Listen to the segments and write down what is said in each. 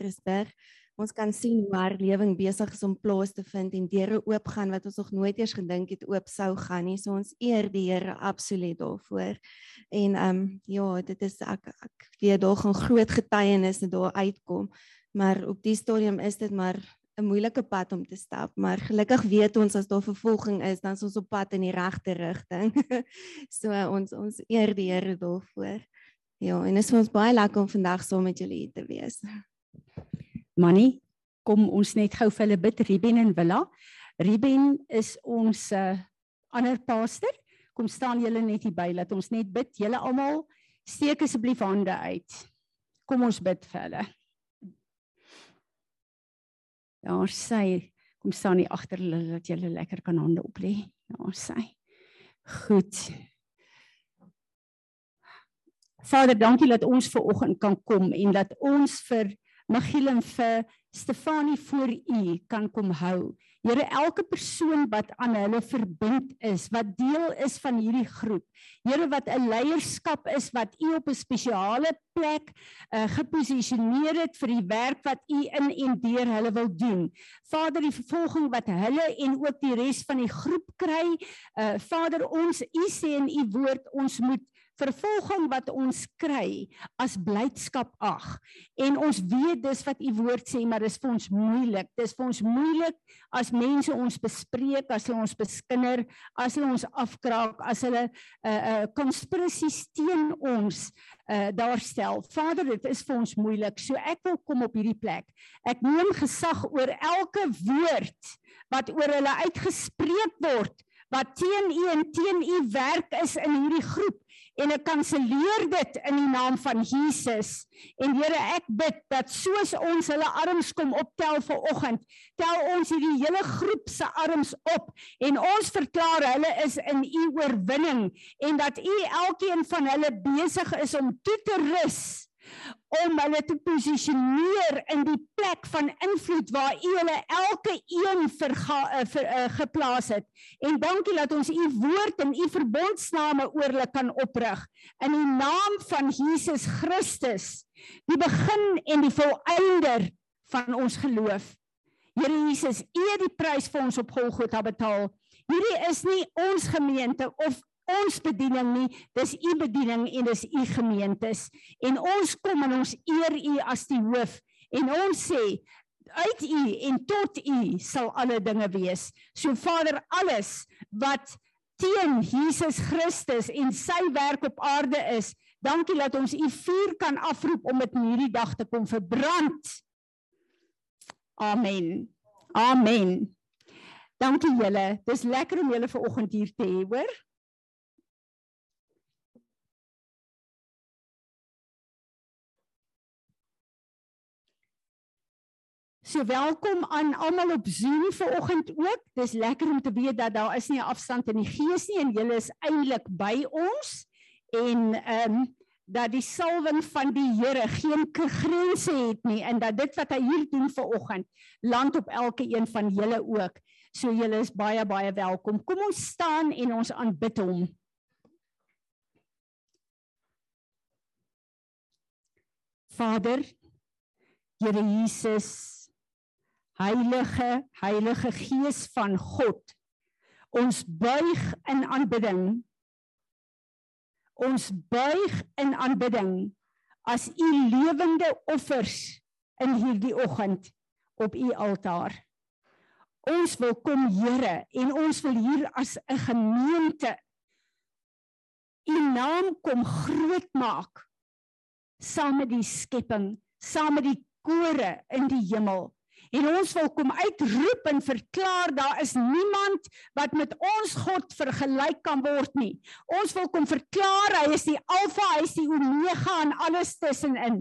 Pietersburg. Ons kan sien hoe haar lewing besig is om plaas te vind en deure oopgaan wat ons nog nooit eers gedink het oop sou gaan nie. So ons eer die Here absoluut daarvoor. En ehm um, ja, dit is ek ek weet daar gaan groot getuienisse daar uitkom, maar op die stadium is dit maar 'n moeilike pad om te stap, maar gelukkig weet ons as daar vervolging is, dan is ons op pad in die regte rigting. so ons ons eer die Here daarvoor. Ja, en dit is vir ons baie lekker om vandag saam met julle hier te wees. Manny, kom ons net gou vir hulle bid Ruben en Willa. Ruben is ons uh, ander pastor. Kom staan julle net hier by dat ons net bid. Julle almal steek asseblief hande uit. Kom ons bid vir hulle. Ja, sê kom staan hier agter hulle dat julle lekker kan hande op lê. Ja, sê. Goed. Vader, dankie dat ons ver oggend kan kom en dat ons vir Magiel en vir Stefanie voor u kan kom hou. Here elke persoon wat aan hulle verbind is, wat deel is van hierdie groep. Here wat 'n leierskap is wat u op 'n spesiale plek uh, geposisioneer het vir die werk wat u in en deur hulle wil doen. Vader, die vervolging wat hulle en ook die res van die groep kry, uh, Vader, ons u sê in u woord ons moet vervolging wat ons kry as blydskap ag. En ons weet dis wat u woord sê, maar dis vir ons moeilik. Dis vir ons moeilik as mense ons bespreek, as hulle ons beskinder, as hulle ons afkraak, as hulle 'n uh, 'n uh, konspirasies teen ons uh daar stel. Vader, dit is vir ons moeilik. So ek wil kom op hierdie plek. Ek neem gesag oor elke woord wat oor hulle uitgespreek word wat teen u en teen u werk is in hierdie groep en ek kanselleer dit in die naam van Jesus. En Here, ek bid dat soos ons hulle arms kom optel vir oggend, tel ons hierdie hele groep se arms op en ons verklaar hulle is in u oorwinning en dat u elkeen van hulle besig is om toe te rus om hulle te posisioneer in die plek van invloed waar u hulle elke een verga, uh, ver, uh, geplaas het. En dankie dat ons u woord en u verbondsname oor hulle kan oprig in die naam van Jesus Christus, die begin en die volëinder van ons geloof. Here Jesus, u het die prys vir ons op Golgotha betaal. Hierdie is nie ons gemeente of ons bediening nie, dis u bediening en dis u gemeentes. En ons kom en ons eer u as die hoof en ons sê uit u en tot u sal alle dinge wees. So Vader, alles wat teen Jesus Christus en sy werk op aarde is, dankie dat ons u vuur kan afroep om dit hierdie dag te kom verbrand. Amen. Amen. Dankie julle. Dis lekker om julle vanoggend hier te hê, hoor? So welkom aan almal op Zoom vanoggend ook. Dis lekker om te weet dat daar is nie 'n afstand in die gees nie en julle is eintlik by ons en ehm um, dat die salwing van die Here geen grense het nie en dat dit wat hy hier doen vanoggend land op elke een van julle ook. So julle is baie baie welkom. Kom ons staan en ons aanbid hom. Vader, Here Jesus, Heilige Heilige Gees van God. Ons buig in aanbidding. Ons buig in aanbidding as u lewende offers in hierdie oggend op u altaar. Ons wil kom Here en ons wil hier as 'n gemeente u naam kom groot maak saam met die skepping, saam met die kore in die hemel. En ons wil kom uitroep en verklaar daar is niemand wat met ons God vergelyk kan word nie. Ons wil kom verklaar hy is die alfa, hy is die omega en alles tussenin.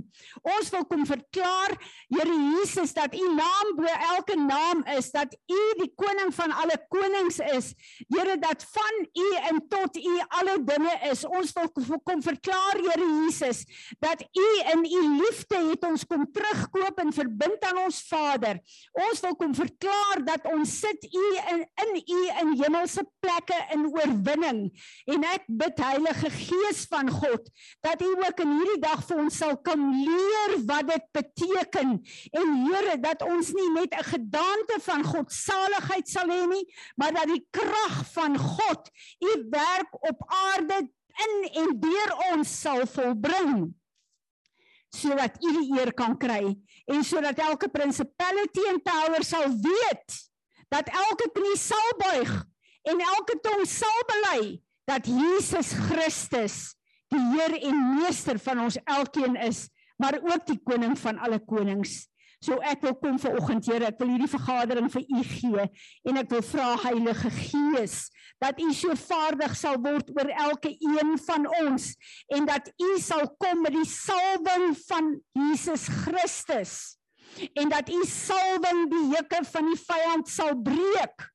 Ons wil kom verklaar Here Jesus dat u naam bo elke naam is, dat u die koning van alle konings is. Here dat van u en tot u alle dinge is. Ons wil kom verklaar Here Jesus dat u in u liefde het ons kom terugkoop en verbind aan ons Vader Ons wil kom verklaar dat ons sit U in in U in hemelse plekke in oorwinning. En ek bid Heilige Gees van God dat U ook in hierdie dag vir ons sal kom leer wat dit beteken. En Here, dat ons nie net 'n gedaante van God saligheid sal hê nie, maar dat die krag van God U werk op aarde in en deur ons sal volbring sodat u die eer kan kry en sodat elke principality en power sal weet dat elke knie sal buig en elke tong sal bely dat Jesus Christus die Heer en meester van ons elkeen is maar ook die koning van alle konings So ek wil kom vir oggend Here, ek wil hierdie vergadering vir u gee en ek wil vra Heilige Gees dat u so vaardig sal word oor elke een van ons en dat u sal kom met die salwing van Jesus Christus en dat u salwing die hekke van die vyand sal breek.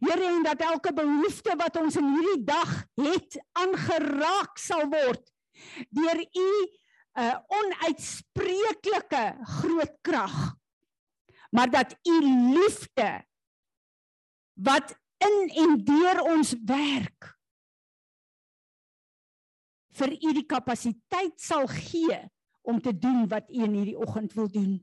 Here en dat elke behoefte wat ons in hierdie dag het aangeraak sal word deur u 'n onuitspreeklike groot krag. Maar dat u liefde wat in en deur ons werk vir u die kapasiteit sal gee om te doen wat u in hierdie oggend wil doen.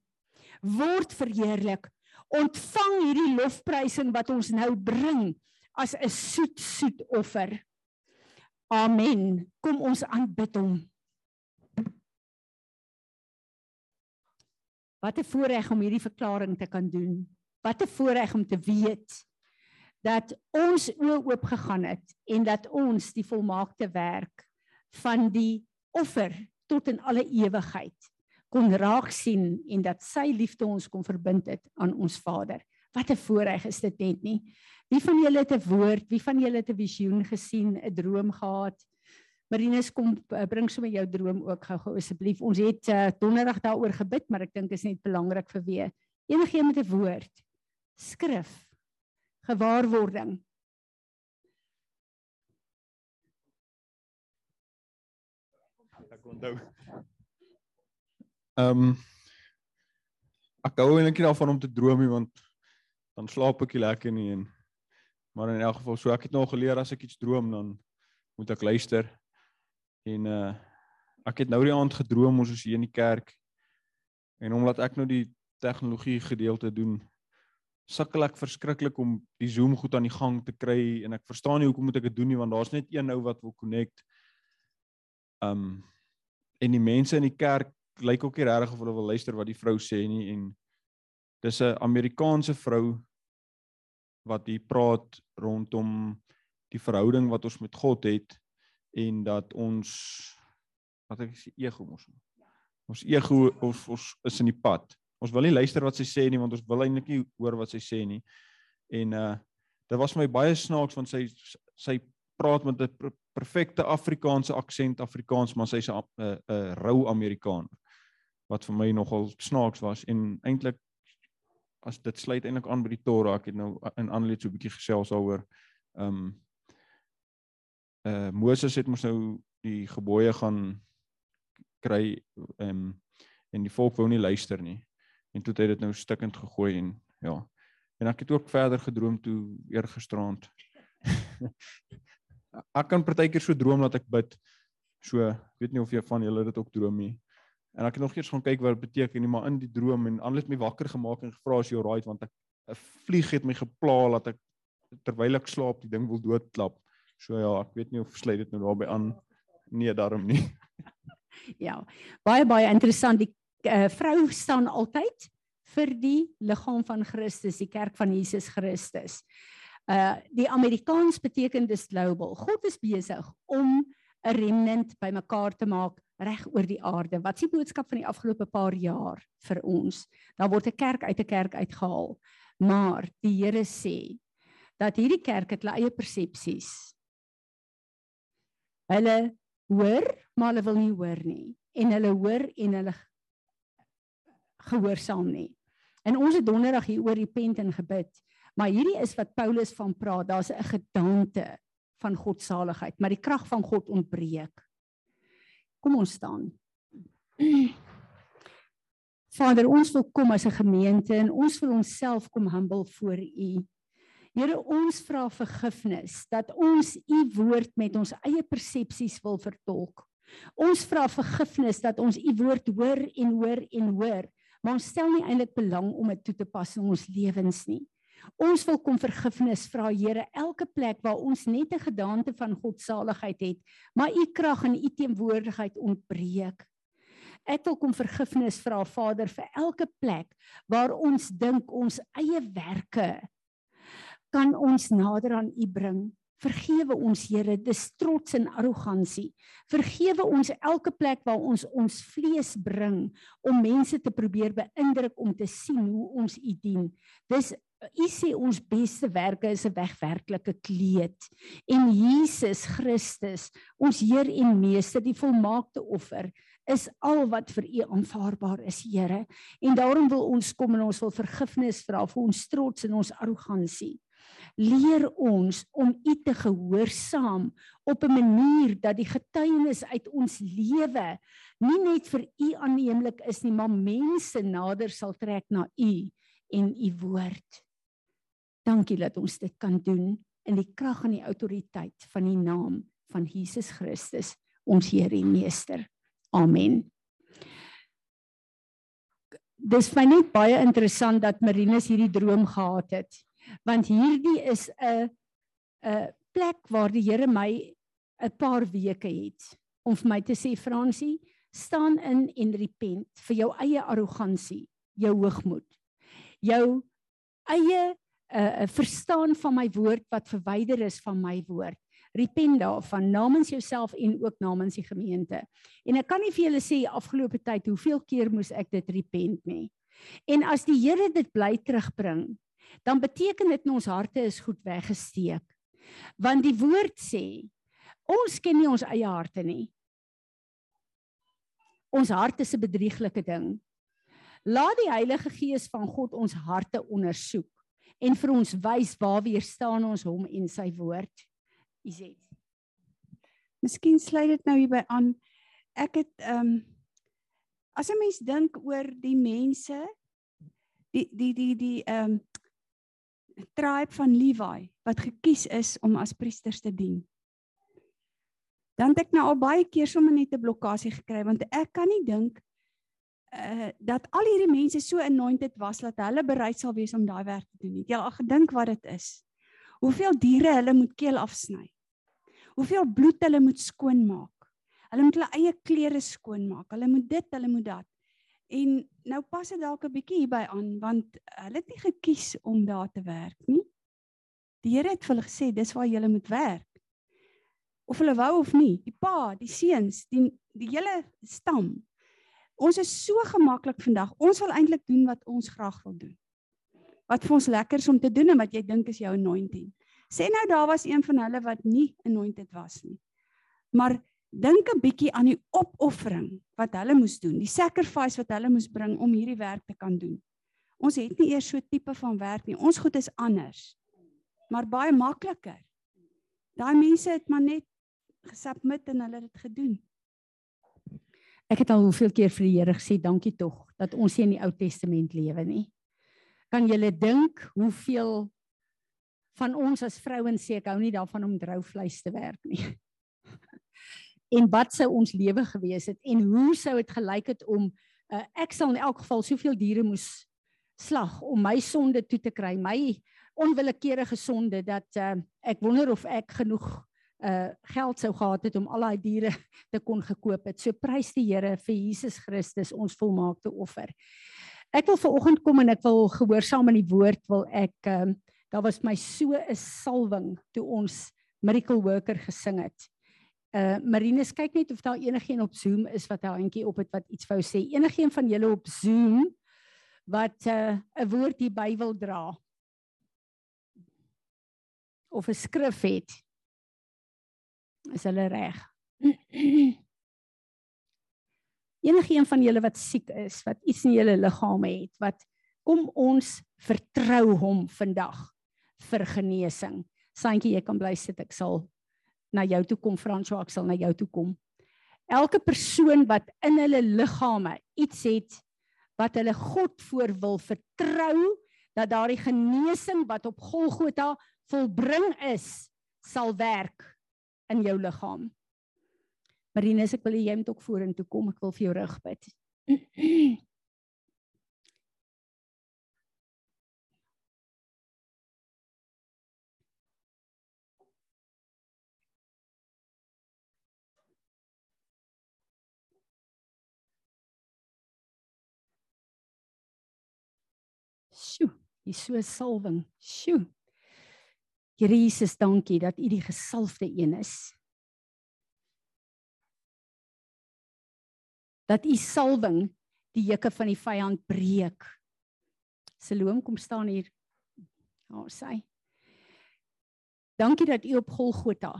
Word verheerlik. Ontvang hierdie lofprysing wat ons nou bring as 'n soet soet offer. Amen. Kom ons aanbid hom. Wat 'n voorreg om hierdie verklaring te kan doen. Wat 'n voorreg om te weet dat ons oë oop gegaan het en dat ons die volmaakte werk van die offer tot in alle ewigheid kon raak sien en dat sy liefde ons kon verbind het aan ons Vader. Wat 'n voorreg is dit net nie. Wie van julle het 'n woord, wie van julle het 'n visioen gesien, 'n droom gehad? Marinus kom uh, bring sommer jou droom ook gou-gou asseblief. Ons het uh, donderdag daaroor gebid, maar ek dink is net belangrik vir wie enigiemand met 'n woord. Skrif. Gewaarwording. Ek onthou. Ehm um, ek hou eintlik nie daarvan om te droom nie want dan slaap ek lekker nie en maar in elk geval so ek het nou geleer as ek iets droom dan moet ek luister En uh ek het nou die aand gedroom ons is hier in die kerk. En omdat ek nou die tegnologie gedeelte doen, sukkel ek verskriklik om die Zoom goed aan die gang te kry en ek verstaan nie hoekom moet ek dit doen nie want daar's net een nou wat wil connect. Um en die mense in die kerk lyk ook nie regtig of hulle wil luister wat die vrou sê nie en dis 'n Amerikaanse vrou wat hier praat rondom die verhouding wat ons met God het en dat ons wat ek sê ego mos. Ons ego of ons is in die pad. Ons wil nie luister wat sy sê nie want ons wil eintlik nie hoor wat sy sê nie. En uh dit was my baie snaaks want sy sy praat met 'n perfekte Afrikaanse aksent Afrikaans maar sy's 'n 'n rou Amerikaan wat vir my nogal snaaks was en eintlik as dit sluit eintlik aan by die Torah ek het nou in Annelie so 'n bietjie gesels daaroor. Ehm um, uh Moses het mos nou die gebooie gaan kry um, en die volk wou nie luister nie. En toe het hy dit nou stikkend gegooi en ja. En ek het ook verder gedroom toe eergisterand. ek kan partykeer so droom dat ek bid. So, weet nie of jy van julle dit ook droom nie. En ek het nog eers gaan kyk wat dit beteken nie, maar in die droom en alles het my wakker gemaak en gevra as jy alright want ek 'n vlieg het my gepla dat ek terwyl ek slaap die ding wil doodklap. So ja, ek weet nie of sluit dit nou daarbey aan. Nee, daarom nie. ja. Baie baie interessant. Die uh, vrou staan altyd vir die liggaam van Christus, die kerk van Jesus Christus. Uh die Amerikaans beteken dis global. God is besig om 'n remnant bymekaar te maak reg oor die aarde. Wat is die boodskap van die afgelope paar jaar vir ons? Daar word 'n kerk uit 'n kerk uitgehaal. Maar die Here sê dat hierdie kerk het hulle eie persepsies Hulle hoor, maar hulle wil nie hoor nie en hulle hoor en hulle gehoorsaam nie. En ons het donderdag hier oor repent en gebid, maar hierdie is wat Paulus van praat, daar's 'n gedagte van God se saligheid, maar die krag van God ontbreek. Kom ons staan. Vader, ons wil kom as 'n gemeente en ons wil onsself kom humble voor U. Here, ons vra vergifnis dat ons U woord met ons eie persepsies wil vertolk. Ons vra vergifnis dat ons U woord hoor en hoor en hoor, maar ons stel nie eintlik belang om dit toe te pas in ons lewens nie. Ons wil kom vergifnis vra Here elke plek waar ons net 'n gedaante van godsaligheid het, maar u krag en u teenwoordigheid ontbreek. Ek wil kom vergifnis vra Vader vir elke plek waar ons dink ons eie werke kan ons nader aan u bring. Vergewe ons Here, dis trots en arrogansie. Vergewe ons elke plek waar ons ons vlees bring om mense te probeer beïndruk om te sien hoe ons u dien. Dis U sê ons beste werke is 'n wegwerklike kleed en Jesus Christus, ons Heer en Meester, die volmaakte offer, is al wat vir U aanvaarbaar is, Here. En daarom wil ons kom en ons wil vergifnis vra vir ons trots en ons arrogansie. Leer ons om U te gehoorsaam op 'n manier dat die getuienis uit ons lewe nie net vir U aanneemlik is nie, maar mense nader sal trek na U en U woord. Dankie dat ons dit kan doen in die krag en die autoriteit van die naam van Jesus Christus, ons Here en Meester. Amen. Dis vir my net baie interessant dat Marinus hierdie droom gehad het, want hierdie is 'n 'n plek waar die Here my 'n paar weke het om vir my te sê Fransie, staan in en repent vir jou eie arrogansie, jou hoogmoed, jou eie 'n uh, 'n verstaan van my woord wat verwyder is van my woord. Repent daarvan namens jouself en ook namens die gemeente. En ek kan nie vir julle sê afgelope tyd hoeveel keer moes ek dit repent nie. En as die Here dit bly terugbring, dan beteken dit ons harte is goed weggesteek. Want die woord sê ons ken nie ons eie harte nie. Ons hart is 'n bedrieglike ding. Laat die Heilige Gees van God ons harte ondersoek en vir ons wys waar weer staan ons hom en sy woord. Iset. Miskien sluit dit nou hierby aan. Ek het ehm um, as 'n mens dink oor die mense die die die die ehm um, tribe van Levi wat gekies is om as priesters te dien. Dan het ek nou al baie keer net 'n blokkade gekry want ek kan nie dink uh dat al hierdie mense so anointed was dat hulle bereid sal wees om daai werk te doen. Het jy al gedink wat dit is? Hoeveel diere hulle moet keel afsny? Hoeveel bloed hulle moet skoonmaak? Hulle moet hulle eie klere skoonmaak. Hulle moet dit, hulle moet dat. En nou pas dit dalk 'n bietjie hierby aan want hulle het nie gekies om daar te werk nie. Die Here het vir hulle gesê dis waar jy moet werk. Of hulle wou of nie, die pa, die seuns, die die hele stam Ons is so gemaklik vandag. Ons wil eintlik doen wat ons graag wil doen. Wat vir ons lekker is om te doen en wat jy dink is jou anointing. Sê nou daar was een van hulle wat nie anointed was nie. Maar dink 'n bietjie aan die opoffering wat hulle moes doen, die sacrifice wat hulle moes bring om hierdie werk te kan doen. Ons het nie eers so tipe van werk nie. Ons goed is anders. Maar baie makliker. Daai mense het maar net gesubmit en hulle het dit gedoen. Ek het al hoeveel keer vir die Here gesê dankie tog dat ons nie in die Ou Testament lewe nie. Kan julle dink hoeveel van ons as vrouens sê ek hou nie daarvan om drou vleis te werk nie. En wat sou ons lewe gewees het en hoe sou dit gelyk het om uh, ek sal in elk geval soveel diere moes slag om my sonde toe te kry, my onwillekeurige sonde dat uh, ek wonder of ek genoeg uh geld sou gehad het om al daai diere te kon gekoop het. So prys die Here vir Jesus Christus ons volmaakte offer. Ek wil vanoggend kom en ek wil gehoorsaam aan die woord wil ek uh, daar was my so 'n salwing toe ons miracle worker gesing het. Uh Marinus kyk net of daar enigiemand op Zoom is wat 'n handjie op het wat iets wou sê. Enigiemand van julle op Zoom wat 'n uh, woord hier by wil dra of 'n skrif het is hulle reg. Enige een van julle wat siek is, wat iets in julle liggame het, wat kom ons vertrou hom vandag vir genesing. Santjie, jy kan bly sit, ek sal na jou toe kom, Fransjo, ek sal na jou toe kom. Elke persoon wat in hulle liggame iets het wat hulle God voor wil vertrou dat daardie genesing wat op Golgotha volbring is sal werk in jou liggaam. Marinus, ek wil hê jy moet ook vorentoe kom. Ek wil vir jou rug bid. hier so salwing. Sjoe. Here Jesus, dankie dat U die gesalfde een is. Dat U salwing die juke van die vyand breek. Saloom kom staan hier. Daar sy. Dankie dat U op Golgotha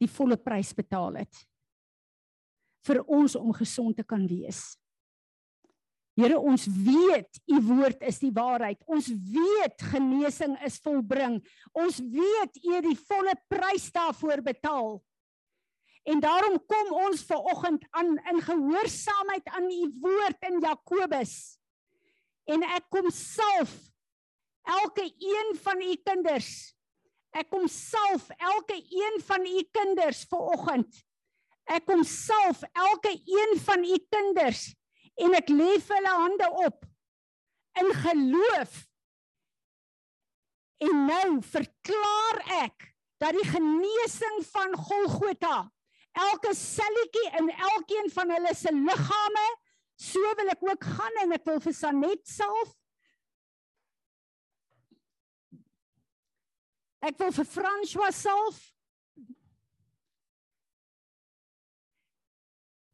die volle prys betaal het vir ons om gesond te kan wees. Here ons weet u woord is die waarheid. Ons weet genesing is volbring. Ons weet u het die volle prys daarvoor betaal. En daarom kom ons ver oggend aan in gehoorsaamheid aan u woord in Jakobus. En ek kom salf elke een van u kinders. Ek kom salf elke een van u kinders ver oggend. Ek kom salf elke een van u kinders en ek lê vir hulle hande op in geloof. En nou verklaar ek dat die genesing van Golgotha elke selletjie in elkeen van hulle se liggame so wil ek ook gaan en ek wil vir Sanet self Ek wil vir François self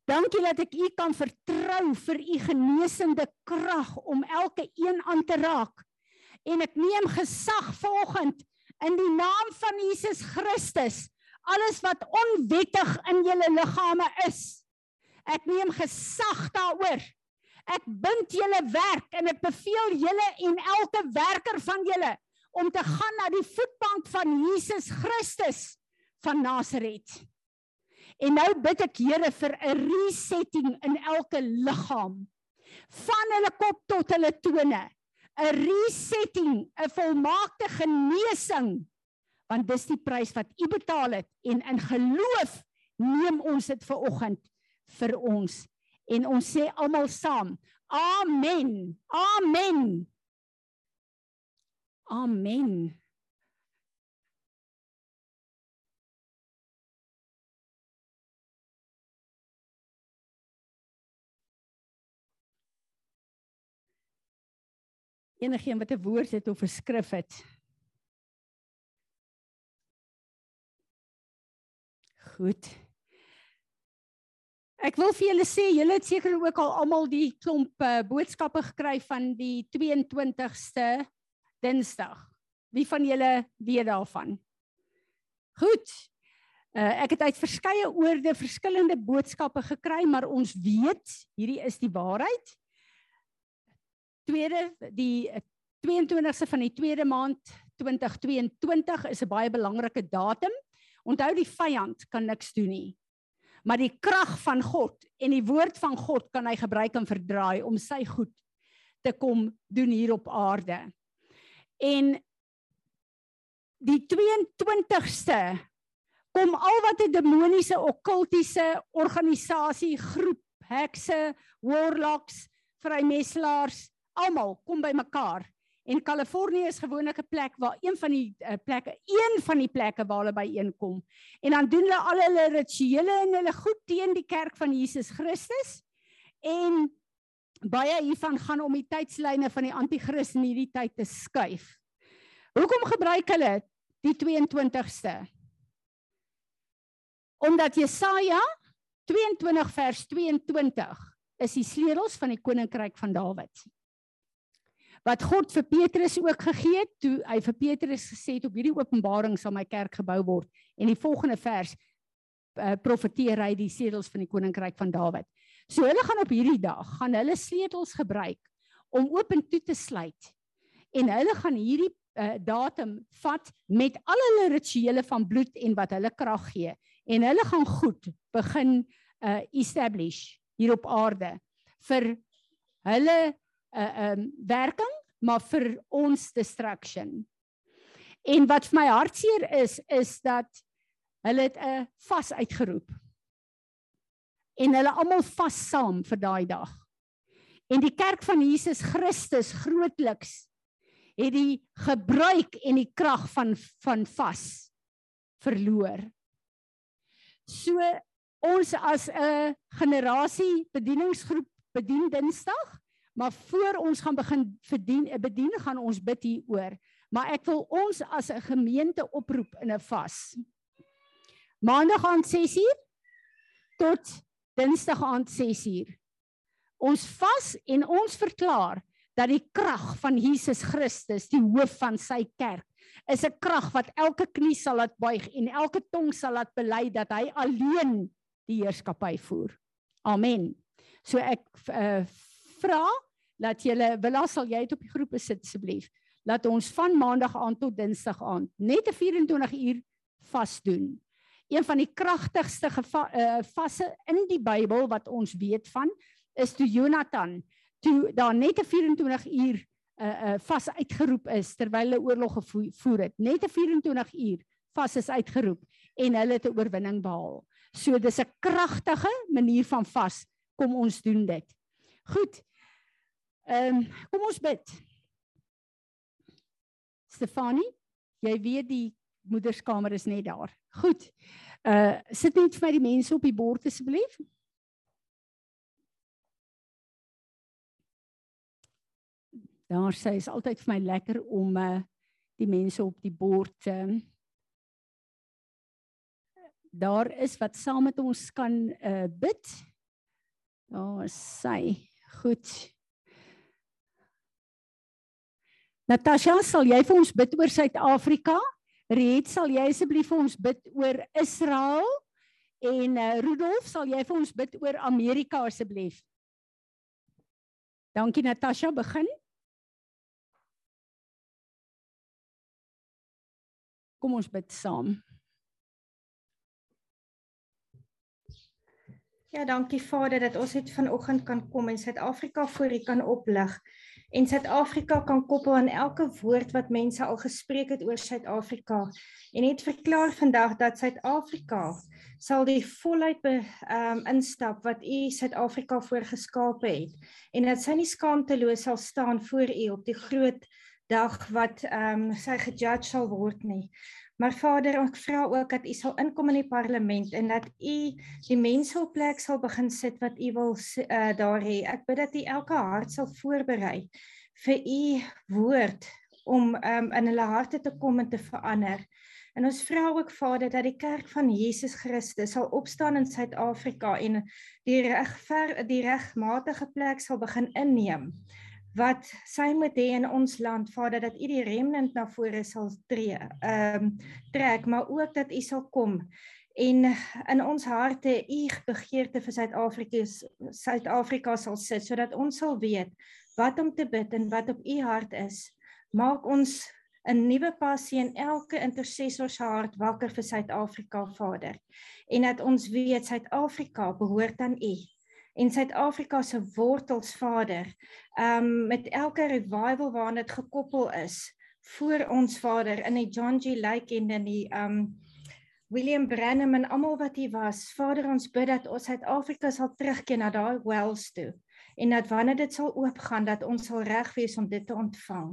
Dankie dat ek u kan vertrou vir u genesende krag om elke een aan te raak. En ek neem gesag vanoggend in die naam van Jesus Christus alles wat onwettig in julle liggame is. Ek neem gesag daaroor. Ek bind julle werk en ek beveel julle en elke werker van julle om te gaan na die voetbank van Jesus Christus van Nasaret. En nou bid ek Here vir 'n resetting in elke liggaam van hulle kop tot hulle tone. 'n Resetting, 'n volmaakte genesing. Want dis die prys wat U betaal het en in geloof neem ons dit ver oggend vir ons en ons sê almal saam. Amen. Amen. Amen. Enigeen wat 'n woord het of 'n skrif het. Goed. Ek wil vir julle sê, julle het seker ook al almal die klomp uh, boodskappe gekry van die 22ste Dinsdag. Wie van julle weet daarvan? Goed. Uh, ek het uit verskeie oorde verskillende boodskappe gekry, maar ons weet hierdie is die waarheid tweede die 22ste van die tweede maand 2022 is 'n baie belangrike datum. Onthou die vyand kan niks doen nie. Maar die krag van God en die woord van God kan hy gebruik en verdraai om sy goed te kom doen hier op aarde. En die 22ste kom al wat 'n demoniese okkultiese organisasie groep hekse, warlocks, vrymeslaers almal kom by mekaar. En Kalifornië is gewoonlik 'n plek waar een van die uh, plekke, een van die plekke waar hulle byeenkom. En dan doen hulle al hulle rituele en hulle goed teen die kerk van Jesus Christus. En baie hiervan gaan om die tydslyne van die anti-kris in hierdie tyd te skuif. Hoekom gebruik hulle die 22ste? Omdat Jesaja 22 vers 22 is die sleutels van die koninkryk van Dawid wat God vir Petrus ook gegee het toe hy vir Petrus gesê het op hierdie openbaring sal my kerk gebou word en die volgende vers uh, profeteer hy die sedels van die koninkryk van Dawid. So hulle gaan op hierdie dag gaan hulle sleutels gebruik om oop en toe te sluit. En hulle gaan hierdie uh, datum vat met al hulle rituele van bloed en wat hulle krag gee en hulle gaan goed begin uh, establish hier op aarde vir hulle uh, um werking, maar vir ons destruction. En wat vir my hartseer is is dat hulle het 'n vas uitgeroep. En hulle almal vas saam vir daai dag. En die kerk van Jesus Christus grootliks het die gebruik en die krag van van vas verloor. So ons as 'n generasie bedieningsgroep bedien Dinsdag, maar voor ons gaan begin verdien 'n bedien gaan ons bid hieroor. Maar ek wil ons as 'n gemeente oproep in 'n vas. Maandag aand 6uur tot Dinsdag aand 6uur. Ons vas en ons verklaar dat die krag van Jesus Christus, die hoof van sy kerk, is 'n krag wat elke knie sal laat buig en elke tong sal laat bely dat hy alleen die heerskappy voer. Amen. So ek uh, vra dat julle Willa sal jy dit op die groepe sit asseblief. Laat ons van maandag aan tot dinsdag aan net 'n 24 uur vas doen. Een van die kragtigste uh, vasse in die Bybel wat ons weet van is toe Jonathan toe daar net 'n 24 uur uh uh vas uitgeroep is terwyl hulle oorlog gevoer het. Net 'n 24 uur vas is uitgeroep en hulle het 'n oorwinning behaal. So dis 'n kragtige manier van vas. Kom ons doen dit. Goed. Ehm um, kom ons bid. Stefanie, jy weet die moederskamer is net daar. Goed. Uh sit net vir my die mense op die bord asseblief. daar sê is altyd vir my lekker om uh, die mense op die bord uh, daar is wat saam met ons kan uh, bid. Daar sê goed. Natasha, sal jy vir ons bid oor Suid-Afrika? Riet, sal jy asseblief vir ons bid oor Israel? En uh, Rudolf, sal jy vir ons bid oor Amerika asseblief? Dankie Natasha, begin. Kom ons bid saam. Ja, dankie Vader dat ons dit vanoggend kan kom en Suid-Afrika voor U kan oplig. En Suid-Afrika kan koppel aan elke woord wat mense al gespreek het oor Suid-Afrika. En het verklaar vandag dat Suid-Afrika sal die volheid be ehm um, instap wat U Suid-Afrika voorgeskaap het. En dat sy nie skaamteloos sal staan voor U op die groot dag wat ehm um, sy gejudge sal word nie. Maar Vader, ek vra ook dat U sal inkom in die parlement en dat U die mense op plek sal begin sit wat U wil uh, daar hê. Ek bid dat U elke hart sal voorberei vir U woord om um, in hulle harte te kom en te verander. En ons vra ook Vader dat die kerk van Jesus Christus sal opstaan in Suid-Afrika en die regver die regmatige plek sal begin inneem wat sy moet hê in ons land Vader dat u die remnant na vore sal tree ehm um, trek maar ook dat u sal kom en in ons harte u begeerte vir Suid-Afrika Suid-Afrika sal sit sodat ons sal weet wat om te bid en wat op u hart is. Maak ons 'n nuwe passie in elke intercessor se hart wakker vir Suid-Afrika Vader en dat ons weet Suid-Afrika behoort aan u en Suid-Afrika se wortels Vader. Um met elke revival waarna dit gekoppel is voor ons Vader in die John G Lake en in die um William Branham en almal wat hier was. Vader, ons bid dat ons Suid-Afrika sal terugkeer na daai wells toe en dat wanneer dit sal oopgaan dat ons sal reg wees om dit te ontvang.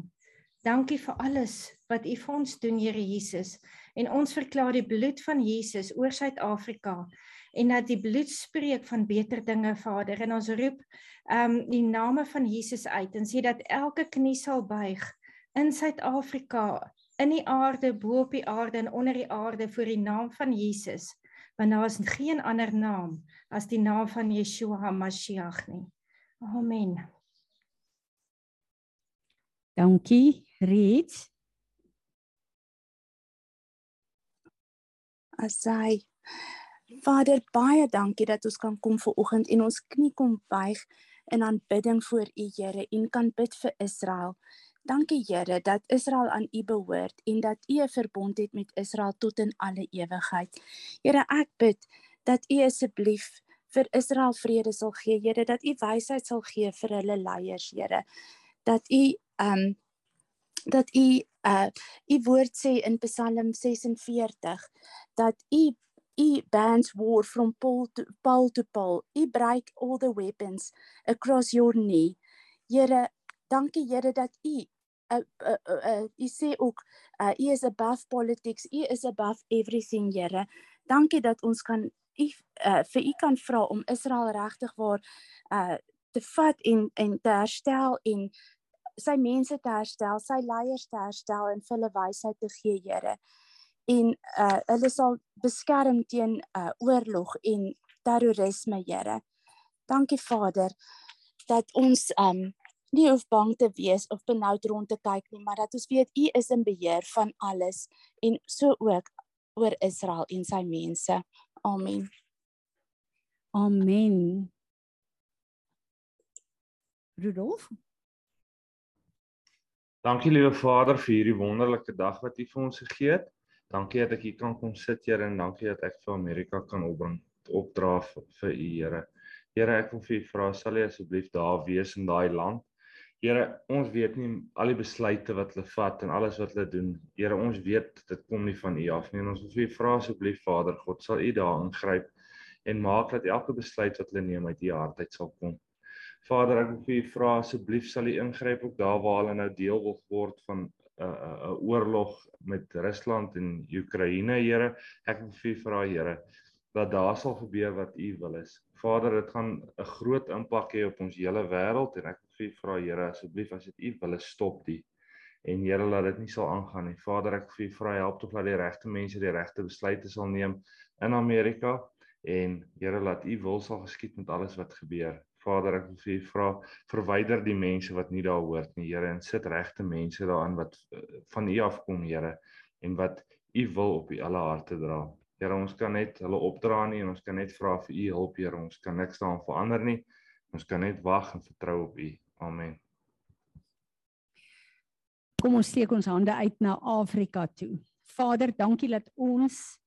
Dankie vir alles wat U vir ons doen, Here Jesus. En ons verklaar die bloed van Jesus oor Suid-Afrika en dat die bloed spreek van beter dinge Vader. En ons roep ehm um, die name van Jesus uit en sê dat elke knie sal buig in Suid-Afrika in die aarde bo op die aarde en onder die aarde vir die naam van Jesus. Want daar is geen ander naam as die naam van Yeshua HaMashiach nie. Amen. Dankie reed asai Vader, baie dankie dat ons kan kom ver oggend en ons knie kom buig in aanbidding voor U, Here, en kan bid vir Israel. Dankie Here dat Israel aan U behoort en dat U 'n verbond het met Israel tot in alle ewigheid. Here, ek bid dat U asseblief vir Israel vrede sal gee, Here, dat U wysheid sal gee vir hulle leiers, Here. Dat U ehm um, dat U uh U woord sê in Psalm 46 dat U U bans war from pole to pole to pole. U break all the weapons across your knee. Here, dankie Here dat U uh, uh, uh, uh, u sê ook uh, u is above politics, u is above everything, Here. Dankie dat ons kan u uh, vir u kan vra om Israel regtig waar uh te vat en en te herstel en sy mense te herstel, sy leiers te herstel en hulle wysheid te gee, Here. En uh hulle sal beskerm teen uh oorlog en terrorisme, Here. Dankie Vader dat ons um nie hoef bang te wees of benoud rond te kyk nie, maar dat ons weet U is in beheer van alles en so ook oor Israel en sy mense. Amen. Amen. Rudolf. Dankie liewe Vader vir hierdie wonderlike dag wat U vir ons gegee het. Dankie dat ek hier kan kom sit, Here, en dankie dat ek vir Amerika kan opbring, opdra vir U, Here. Here, ek wil vir U vra, sal U asseblief daar wees in daai land? Here, ons weet nie al die besluite wat hulle vat en alles wat hulle doen. Here, ons weet dit kom nie van U af nie. En ons wil vir U vra asseblief Vader God, sal U daar ingryp en maak dat elke besluit wat hulle neem uit U hart uit sal kom. Vader, ek wil vir U vra asseblief sal U ingryp ook daar waar hulle nou deel wil word van 'n oorlog met Rusland en Oekraïne, Here. Ek wil vir U vra, Here, dat daar sal gebeur wat U wil is. Vader, dit gaan 'n groot impak hê op ons hele wêreld en ek wil vra Here asseblief as dit U wil is stop die en Here laat dit nie sal aangaan nie. Vader, ek wil vra help tog dat die regte mense die regte besluite sal neem in Amerika en Here laat U wil sal geskied met alles wat gebeur. Vader, ek wil vir U vra verwyder die mense wat nie daar hoort nie, Here, en sit regte mense daarin wat uh, van U afkom, Here, en wat U wil op U alle harte dra. Here, ons kan net hulle opdra nie en ons kan net vra vir u hulp, Here. Ons kan niks daaraan verander nie. Ons kan net wag en vertrou op u. Amen. Kom ons steek ons hande uit na Afrika toe. Vader, dankie dat ons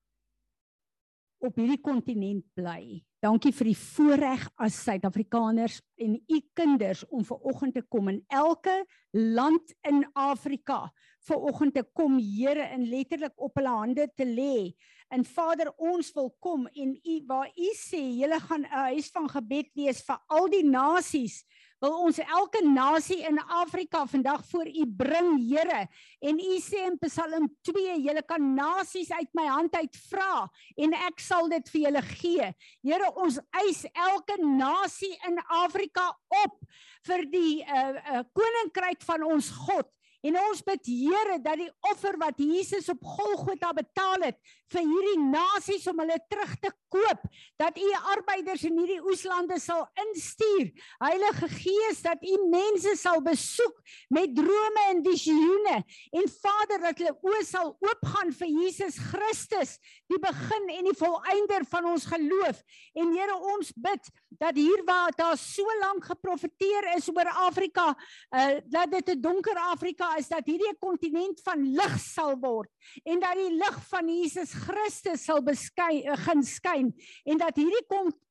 op hierdie kontinent bly. Dankie vir die voorreg as Suid-Afrikaners en u kinders om ver oggend te kom in elke land in Afrika. Ver oggend te kom, Here, en letterlik op hulle hande te lê. En Vader, ons wil kom en u waar u sê, julle gaan 'n huis van gebed wees vir al die nasies wil ons elke nasie in Afrika vandag voor U bring, Here. En U sê in Psalm 2, julle kan nasies uit my hand uit vra en ek sal dit vir julle gee. Here, ons eis elke nasie in Afrika op vir die uh, uh, koninkryk van ons God. En ons bid Here dat die offer wat Jesus op Golgotha betaal het vir hierdie nasies om hulle terug te koop, dat u arbeiders in hierdie oeslande sal instuur. Heilige Gees, dat u mense sal besoek met drome en visioene en Vader dat hulle oë sal oopgaan vir Jesus Christus, die begin en die volëinder van ons geloof. En Here, ons bid dat hier waar daar so lank geprofeteer is oor Afrika, uh, dat dit 'n donker Afrika is dat hierdie kontinent van lig sal word en dat die lig van Jesus Christus sal beskyn begin skyn en dat hierdie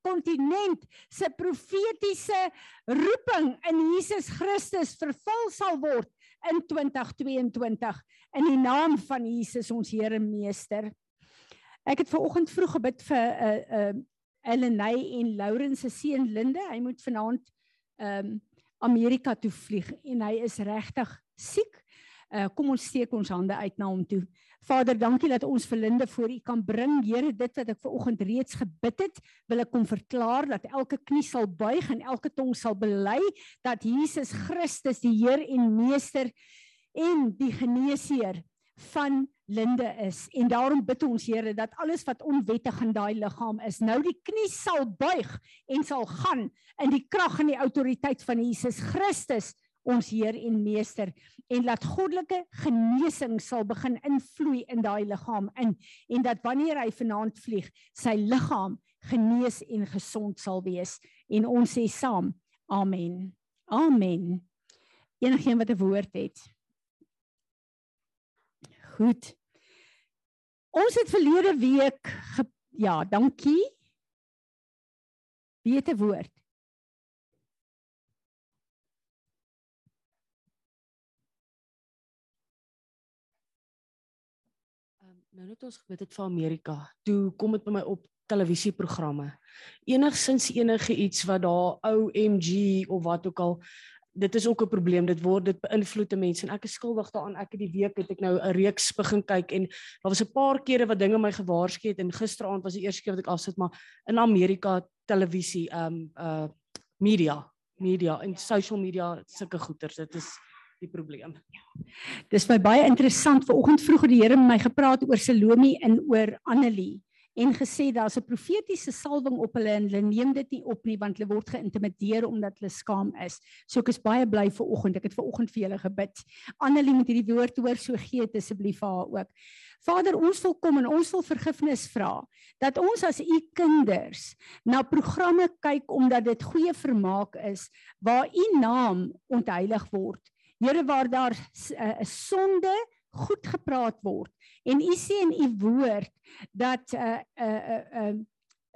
kontinent se profetiese roeping in Jesus Christus vervul sal word in 2022 in die naam van Jesus ons Here meester. Ek het ver oggend vroeg gebid vir 'n uh, 'n uh, Ellenay en Lauren se seun Linde. Hy moet vanaand ehm um, Amerika toe vlieg en hy is regtig siek. Uh, kom ons steek ons hande uit na hom toe. Vader, dankie dat ons vir Linde voor U kan bring. Here, dit wat ek ver oggend reeds gebid het, wil ek kom verklaar dat elke knie sal buig en elke tong sal bely dat Jesus Christus die Heer en Meester en die geneesheer van Linde is. En daarom bid ons Here dat alles wat onwettig in daai liggaam is, nou die knie sal buig en sal gaan in die krag en die autoriteit van Jesus Christus ons Heer en Meester en laat goddelike genesing sal begin invloei in daai liggaam in en dat wanneer hy vanaand vlieg sy liggaam genees en gesond sal wees. En ons sê saam amen. Amen. Enigeen wat 'n woord het? Goed. Ons het verlede week ja dankie. 'n woord? Nou net ons gebid het vir Amerika. Toe kom dit by my op televisieprogramme. Enigsins enige iets wat daar OMG of wat ook al dit is ook 'n probleem. Dit word dit beïnvloed mense en ek is skuldig daaraan. Ek het die week het ek nou 'n reeks begin kyk en daar was 'n paar kere wat dinge my gewaarsku het en gisteraand was die eerste keer wat ek afsit maar in Amerika televisie um uh media media en social media sulke goeters. Dit is die probleem. Dis my baie interessant. Vanoggend vroeg het die Here met my gepraat oor Salome en oor Annelie en gesê daar's 'n profetiese salwing op hulle en hulle neem dit nie op nie want hulle word geïntimideer omdat hulle skaam is. So ek is baie bly vir oggend. Ek het ver oggend vir julle gebid. Annelie moet hierdie woord hoor, so gee dit asseblief vir haar ook. Vader, ons wil kom en ons wil vergifnis vra dat ons as u kinders na programme kyk omdat dit goeie vermaak is waar u naam ontheilig word. Here waar daar 'n sonde goed gepraat word. En u sê in u woord dat uh uh uh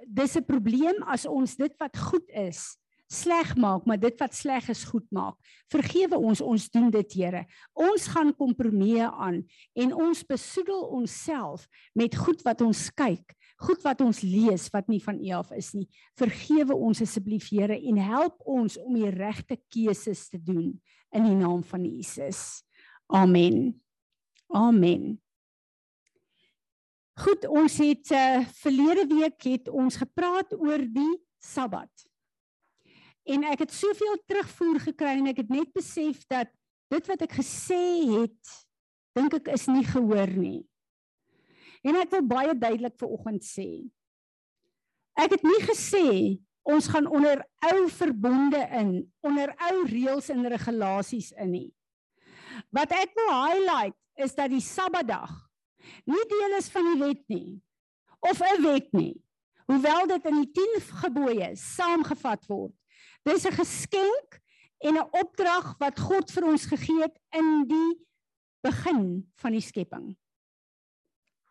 dis 'n probleem as ons dit wat goed is sleg maak maar dit wat sleg is goed maak. Vergewe ons ons doen dit Here. Ons gaan kompromieë aan en ons besoedel onsself met goed wat ons kyk goed wat ons lees wat nie van U af is nie. Vergewe ons asseblief Here en help ons om die regte keuses te doen in die naam van Jesus amen Amen. Goed, ons het uh, verlede week het ons gepraat oor die Sabbat. En ek het soveel terugvoer gekry en ek het net besef dat dit wat ek gesê het, dink ek is nie gehoor nie. En ek wil baie duidelik vir oggend sê. Ek het nie gesê ons gaan onder ou verbonde in, onder ou reëls en regulasies in nie. Wat ek wil highlight is dat die Sabbatdag nie deel is van die wet nie of 'n wet nie. Hoewel dit in die 10 gebooie saamgevat word. Dis 'n geskenk en 'n opdrag wat God vir ons gegee het in die begin van die skepping.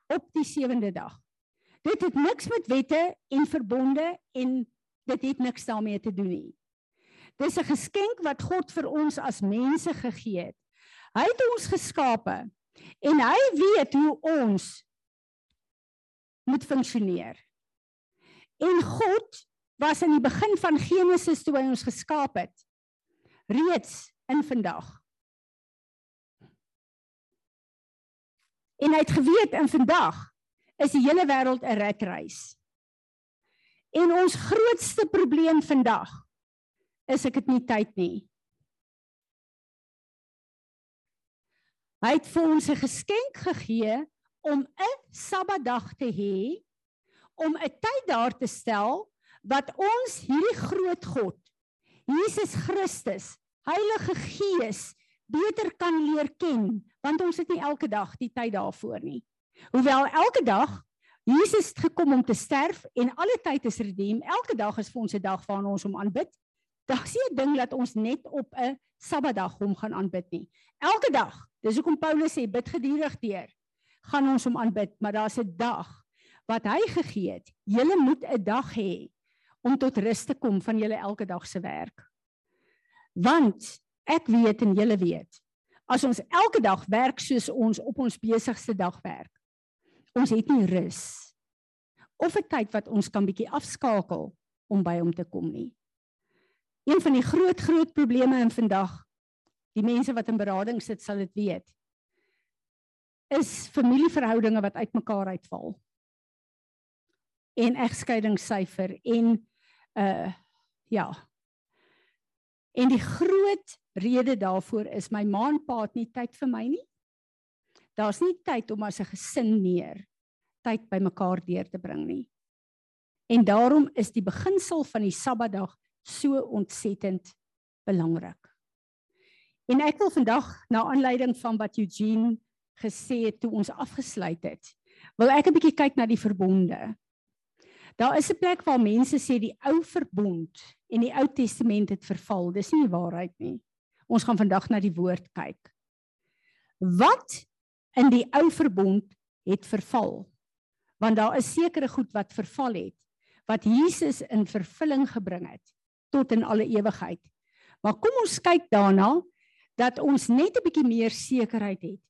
Op die sewende dag. Dit het niks met wette en verbonde en dit het niks daarmee te doen nie. Dis 'n geskenk wat God vir ons as mense gegee het. Hy het ons geskape en hy weet hoe ons moet funksioneer. En God was in die begin van Genesis toe hy ons geskaap het reeds in vandag. En hy het geweet in vandag is die hele wêreld 'n ratreis. En ons grootste probleem vandag is ek het nie tyd nie. Hy het vir ons 'n geskenk gegee om 'n Sabbatdag te hê om 'n tyd daar te stel wat ons hierdie groot God, Jesus Christus, Heilige Gees beter kan leer ken, want ons het nie elke dag die tyd daarvoor nie. Hoewel elke dag Jesus het gekom om te sterf en alle tyd is redeem, elke dag is vir ons 'n dag waarna ons hom aanbid. Daar sien 'n ding dat ons net op 'n Sabbatdag hom gaan aanbid nie. Elke dag. Dis hoekom Paulus sê bid geduldig deur. Gaan ons hom aanbid, maar daar's 'n dag wat hy gegee het. Julle moet 'n dag hê om tot rus te kom van julle elke dag se werk. Want ek weet en julle weet, as ons elke dag werk soos ons op ons besigste dag werk, ons het nie rus of 'n tyd wat ons kan bietjie afskakel om by hom te kom nie. Een van die groot groot probleme in vandag, die mense wat in berading sit sal dit weet, is familieverhoudinge wat uitmekaar uitval. En egskeidingssyfer en uh ja. En die groot rede daarvoor is my ma en pa het nie tyd vir my nie. Daar's nie tyd om as 'n gesin meer tyd by mekaar deur te bring nie. En daarom is die beginsel van die Sabbatdag so ontsettend belangrik. En ek wil vandag na aanleiding van wat Eugene gesê het toe ons afgesluit het, wil ek 'n bietjie kyk na die verbonde. Daar is 'n plek waar mense sê die ou verbond en die Ou Testament het verval. Dis nie die waarheid nie. Ons gaan vandag na die woord kyk. Wat in die ou verbond het verval? Want daar is sekere goed wat verval het wat Jesus in vervulling gebring het tot in alle ewigheid. Maar kom ons kyk daarna dat ons net 'n bietjie meer sekerheid het.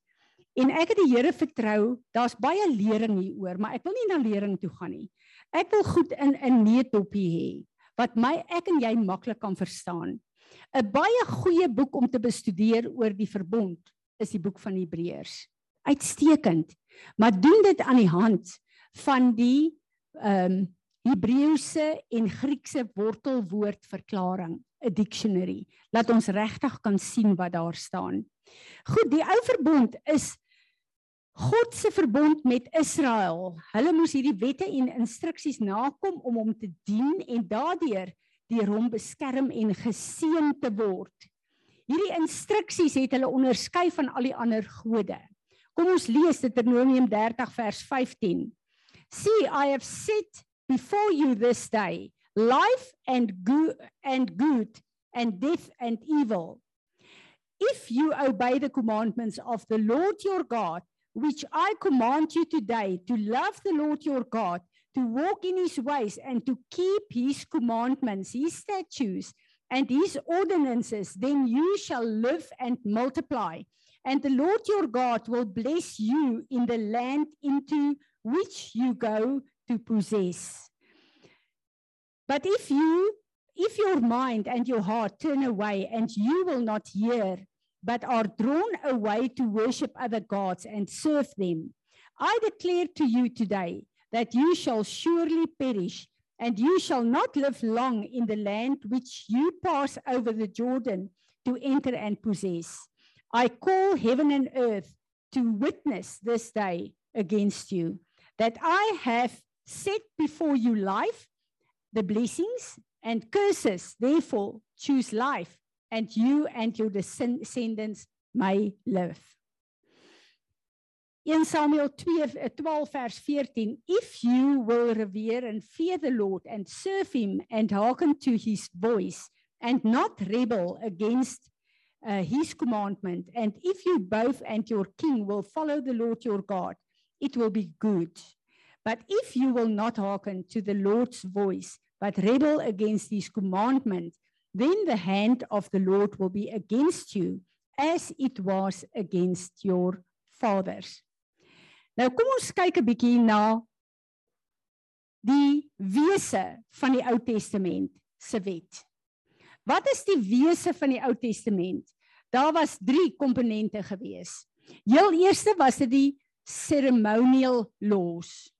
En ek het die Here vertrou. Daar's baie lering hieroor, maar ek wil nie na lering toe gaan nie. Ek wil goed in 'n neetoppie hê wat my ek en jy maklik kan verstaan. 'n Baie goeie boek om te bestudeer oor die verbond is die boek van Hebreërs. Uitstekend. Maar doen dit aan die hand van die ehm um, Hebreëse en Griekse wortelwoord verklaring, 'n dictionary. Laat ons regtig kan sien wat daar staan. Goed, die ou verbond is God se verbond met Israel. Hulle moes hierdie wette en instruksies nakom om hom te dien en daardeur deur hom beskerm en geseën te word. Hierdie instruksies het hulle onderskei van al die ander gode. Kom ons lees Deuteronomium 30 vers 15. See, I have set before you this day life and good and good and death and evil. If you obey the commandments of the Lord your God, which I command you today to love the Lord your God, to walk in his ways and to keep his commandments, his statutes, and his ordinances, then you shall live and multiply. And the Lord your God will bless you in the land into which you go to possess. But if you if your mind and your heart turn away and you will not hear but are drawn away to worship other gods and serve them I declare to you today that you shall surely perish and you shall not live long in the land which you pass over the Jordan to enter and possess I call heaven and earth to witness this day against you that I have set before you life, the blessings and curses. Therefore, choose life, and you and your descendants may live. In Samuel 2, eh, 12 verse 14, if you will revere and fear the Lord and serve him and hearken to his voice and not rebel against uh, his commandment, and if you both and your king will follow the Lord your God, it will be good. But if you will not hearken to the Lord's voice, but rebel against his commandment, then the hand of the Lord will be against you as it was against your fathers. Nou kom ons kyk 'n bietjie na die wese van die Ou Testament se wet. Wat is die wese van die Ou Testament? Daar was 3 komponente gewees. Heel eerste was dit die ceremonial laws.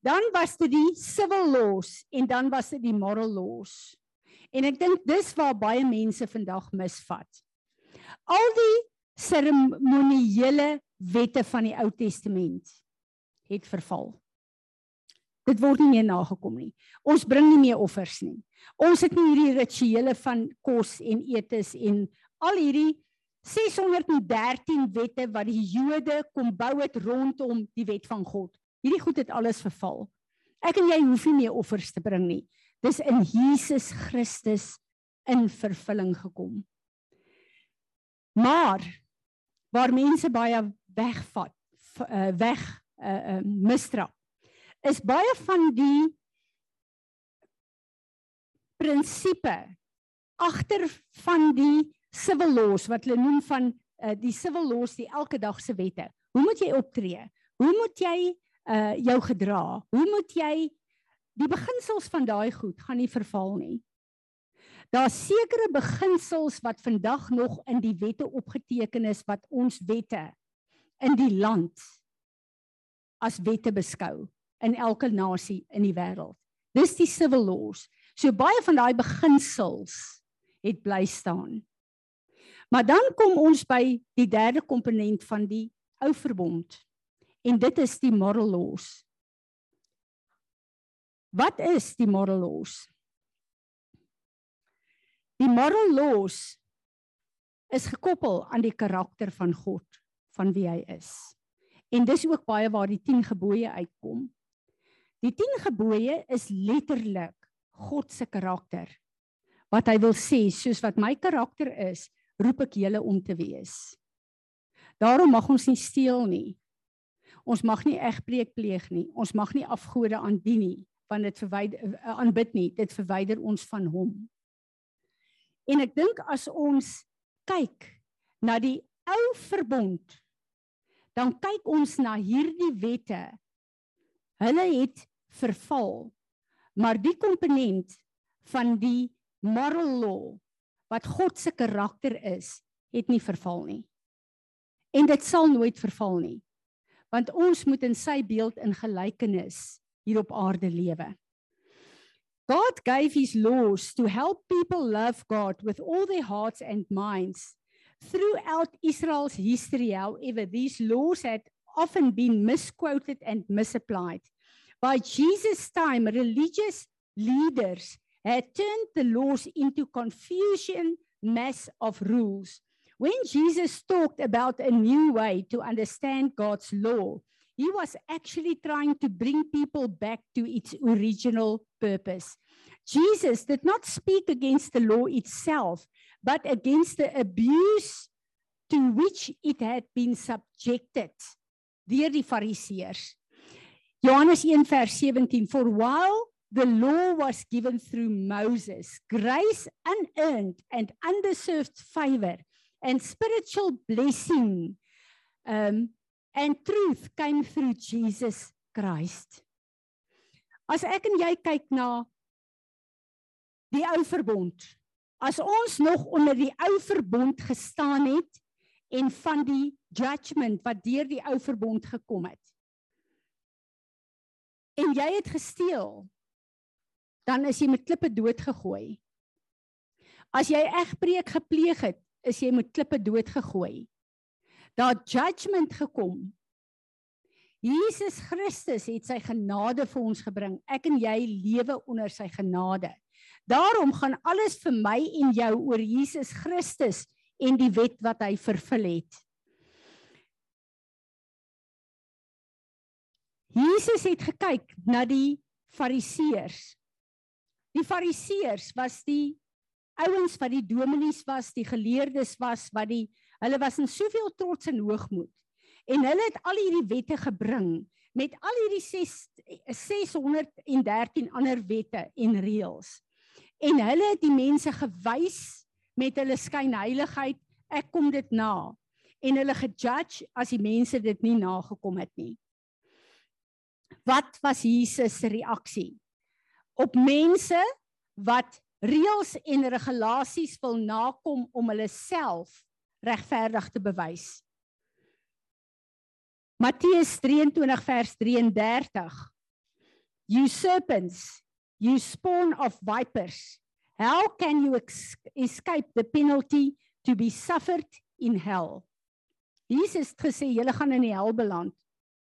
Dan was dit die civil laws en dan was dit die moral laws. En ek dink dis waar baie mense vandag misvat. Al die seremonieele wette van die Ou Testament het verval. Dit word nie meer nagekom nie. Ons bring nie meer offers nie. Ons het nie hierdie rituele van kos en etes en al hierdie 613 wette wat die Jode kom bou het rondom die wet van God. Hierdie goed het alles verval. Ek en jy hoef nie meer offers te bring nie. Dis in Jesus Christus in vervulling gekom. Maar waar mense baie wegvat uh, weg uh, uh, misdrap is baie van die prinsipe agter van die civil laws wat hulle noem van uh, die civil laws die elke dag se wette. Hoe moet jy optree? Hoe moet jy uh jou gedra? Hoe moet jy die beginsels van daai goed gaan nie verval nie. Daar's sekere beginsels wat vandag nog in die wette opgeteken is wat ons wette in die land as wette beskou in elke nasie in die wêreld. Dis die civil laws. So baie van daai beginsels het bly staan. Maar dan kom ons by die derde komponent van die ou verbond en dit is die moral laws. Wat is die moral laws? Die moral laws is gekoppel aan die karakter van God, van wie hy is. En dis ook baie waar die 10 gebooie uitkom. Die 10 gebooie is letterlik God se karakter. Wat hy wil sê, soos wat my karakter is, roep ek julle om te wees. Daarom mag ons nie steel nie. Ons mag nie egbreek pleeg nie. Ons mag nie afgode aanbid nie, want dit verwyder uh, aanbid nie, dit verwyder ons van hom. En ek dink as ons kyk na die ou verbond, dan kyk ons na hierdie wette. Hulle het verval. Maar die komponent van die moral law wat God se karakter is, het nie verval nie. En dit sal nooit verval nie. Want ons moet in sy beeld in gelykenis hier op aarde lewe. God gave his laws to help people love God with all their hearts and minds. Throughout Israel's history, however, these laws had often been misquoted and misapplied. By Jesus' time, religious leaders had turned the laws into confusion mass of rules. When Jesus talked about a new way to understand God's law, he was actually trying to bring people back to its original purpose. Jesus did not speak against the law itself, but against the abuse to which it had been subjected die fariseërs. Johannes 1 vers 17 For while the law was given through Moses, grace unearned and undeserved favor and spiritual blessing um, and truth came through Jesus Christ. As ek en jy kyk na die ou verbond, as ons nog onder die ou verbond gestaan het en van die judgment wat deur die ou verbond gekom het. En jy het gesteel, dan is jy met klippe doodgegooi. As jy egbreek gepleeg het, is jy met klippe doodgegooi. Daar judgment gekom. Jesus Christus het sy genade vir ons gebring. Ek en jy lewe onder sy genade. Daarom gaan alles vir my en jou oor Jesus Christus en die wet wat hy vervul het. Jesus het gekyk na die fariseërs Die fariseërs was die ouens wat die dominees was, die geleerdes was wat die hulle was in soveel trots en hoogmoed. En hulle het al hierdie wette gebring met al hierdie 6 613 ander wette en reëls. En hulle het die mense gewys met hulle skynheiligheid, ek kom dit na. En hulle gejudge as die mense dit nie nagekom het nie. Wat was Jesus se reaksie? Op mense wat reëls en regulasies wil nakom om hulle self regverdig te bewys. Matteus 23 vers 33 You serpents, you spawn of vipers, how can you escape the penalty to be suffered in hell? Jesus het gesê julle gaan in die hel beland.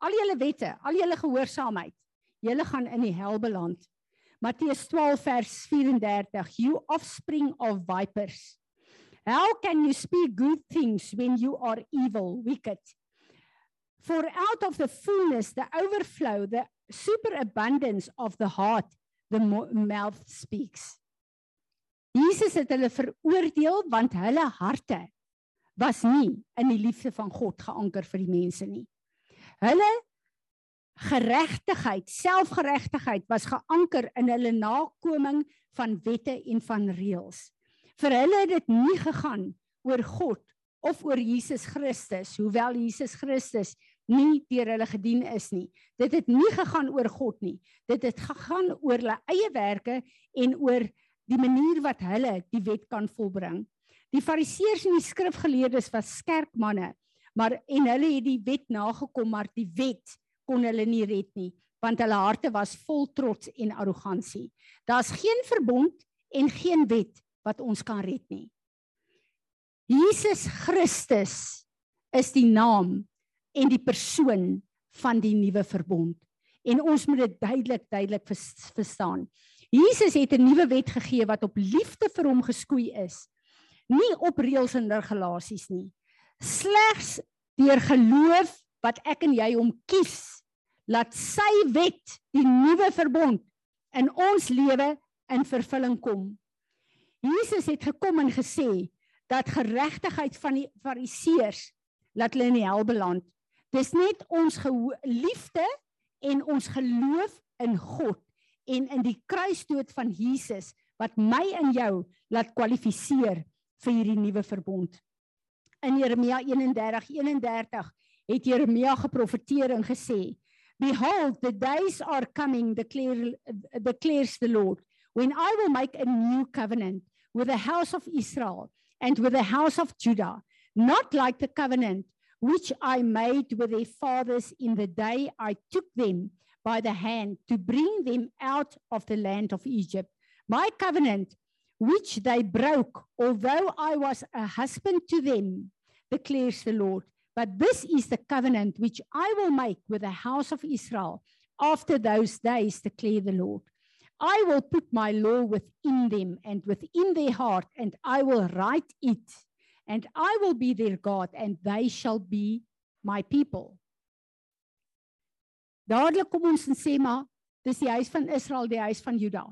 Al julle wette, al julle gehoorsaamheid, julle gaan in die hel beland. Matteus 12 vers 34 You offspring of vipers. How can you speak good things when you are evil wicked? For out of the fullness the overflow the superabundance of the heart the mouth speaks. Jesus het hulle veroordeel want hulle harte was nie in die liefde van God geanker vir die mense nie. Hulle geregtigheid, selfgeregtigheid was geanker in hulle nakoming van wette en van reëls. Vir hulle het dit nie gegaan oor God of oor Jesus Christus, hoewel Jesus Christus nie deur hulle gedien is nie. Dit het nie gegaan oor God nie. Dit het gegaan oor hulle eie werke en oor die manier wat hulle die wet kan volbring. Die Fariseërs en die skrifgeleerdes was skerp manne, maar en hulle het die wet nagekom, maar die wet kon hulle nie red nie want hulle harte was vol trots en arrogansie. Daar's geen verbond en geen wet wat ons kan red nie. Jesus Christus is die naam en die persoon van die nuwe verbond en ons moet dit duidelik duidelik verstaan. Jesus het 'n nuwe wet gegee wat op liefde vir hom geskoei is. Nie op reëls en regulasies nie. Slegs deur geloof wat ek en jy hom kies laat sy wet die nuwe verbond in ons lewe in vervulling kom. Jesus het gekom en gesê dat geregtigheid van die fariseërs laat hulle in die hel beland. Dis net ons liefde en ons geloof in God en in die kruisdood van Jesus wat my en jou laat kwalifiseer vir hierdie nuwe verbond. In Jeremia 31:31 het Jeremia geprofeteer en gesê: Behold, the days are coming, declare, declares the Lord, when I will make a new covenant with the house of Israel and with the house of Judah, not like the covenant which I made with their fathers in the day I took them by the hand to bring them out of the land of Egypt. My covenant, which they broke, although I was a husband to them, declares the Lord. But this is the covenant which I will make with the house of Israel after those days, declare the Lord. I will put my law within them and within their heart, and I will write it, and I will be their God, and they shall be my people. Dadelik kom ons en sê maar dis die huis van Israel, die huis van Juda.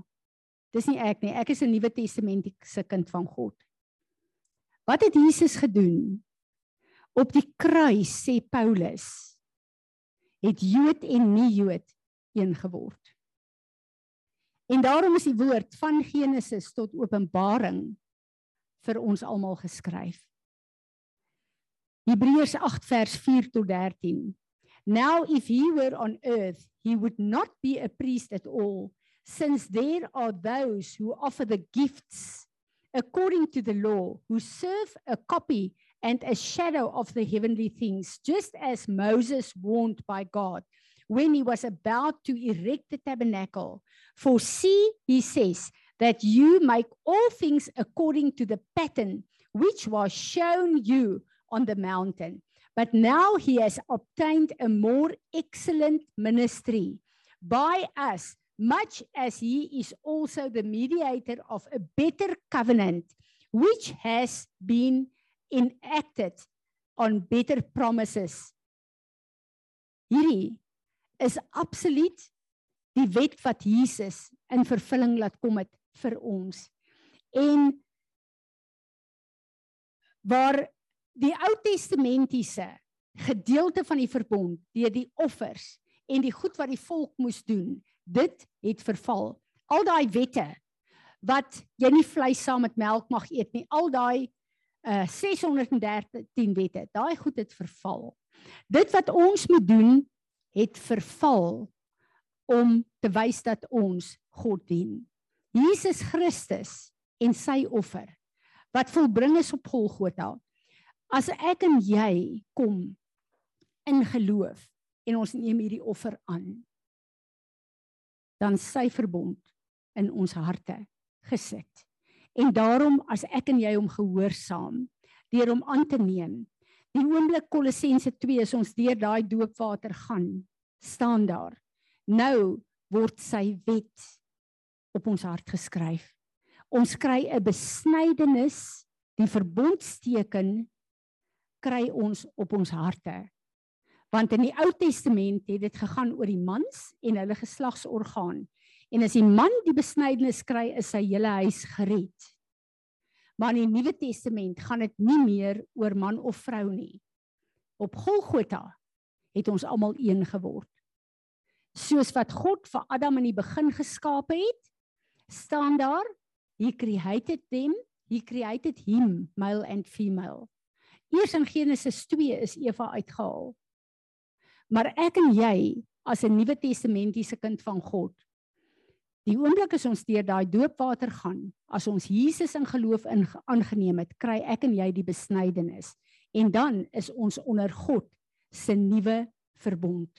Dis nie ek nie. Ek is 'n Nuwe Testamentiese kind van God. Wat het Jesus gedoen? Op die kruis sê Paulus het Jood en nie Jood een geword. En daarom is die woord van Genesis tot Openbaring vir ons almal geskryf. Hebreërs 8 vers 4 tot 13. Now if he were on earth he would not be a priest at all since there are those who offer the gifts according to the law who serve a copy and a shadow of the heavenly things, just as Moses warned by God when he was about to erect the tabernacle. For see, he says, that you make all things according to the pattern which was shown you on the mountain. But now he has obtained a more excellent ministry by us, much as he is also the mediator of a better covenant, which has been enacted on better promises. Hierdie is absoluut die wet wat Jesus in vervulling laat kom het vir ons. En waar die Ou Testamentiese gedeelte van die verbond deur die offers en die goed wat die volk moes doen, dit het verval. Al daai wette wat jy nie vleis saam met melk mag eet nie, al daai uh 613 wette. Daai goed het verval. Dit wat ons moet doen het verval om te wys dat ons God dien. Jesus Christus en sy offer wat volbring is op Golgotha. As ek en jy kom in geloof en ons neem hierdie offer aan, dan sy verbond in ons harte gesit. En daarom as ek en jy hom gehoorsaam deur hom aan te neem. Die oomblik Kolossense 2 is ons deur daai doopwater gaan, staan daar. Nou word sy wet op ons hart geskryf. Ons kry 'n besnydenis, die verbondsteken kry ons op ons harte. Want in die Ou Testament het dit gegaan oor die mans en hulle geslagsorgaan. En as die man die besnydenis kry, is sy hele huis gered. Maar in die Nuwe Testament gaan dit nie meer oor man of vrou nie. Op Golgotha het ons almal een geword. Soos wat God vir Adam in die begin geskaap het, staan daar, he created them, he created him, male and female. Eers in Genesis 2 is Eva uitgehaal. Maar ek en jy as 'n Nuwe Testamentiese kind van God Die oomblik as ons deur daai doopwater gaan, as ons Jesus in geloof in aangeneem het, kry ek en jy die besnydenis en dan is ons onder God se nuwe verbond.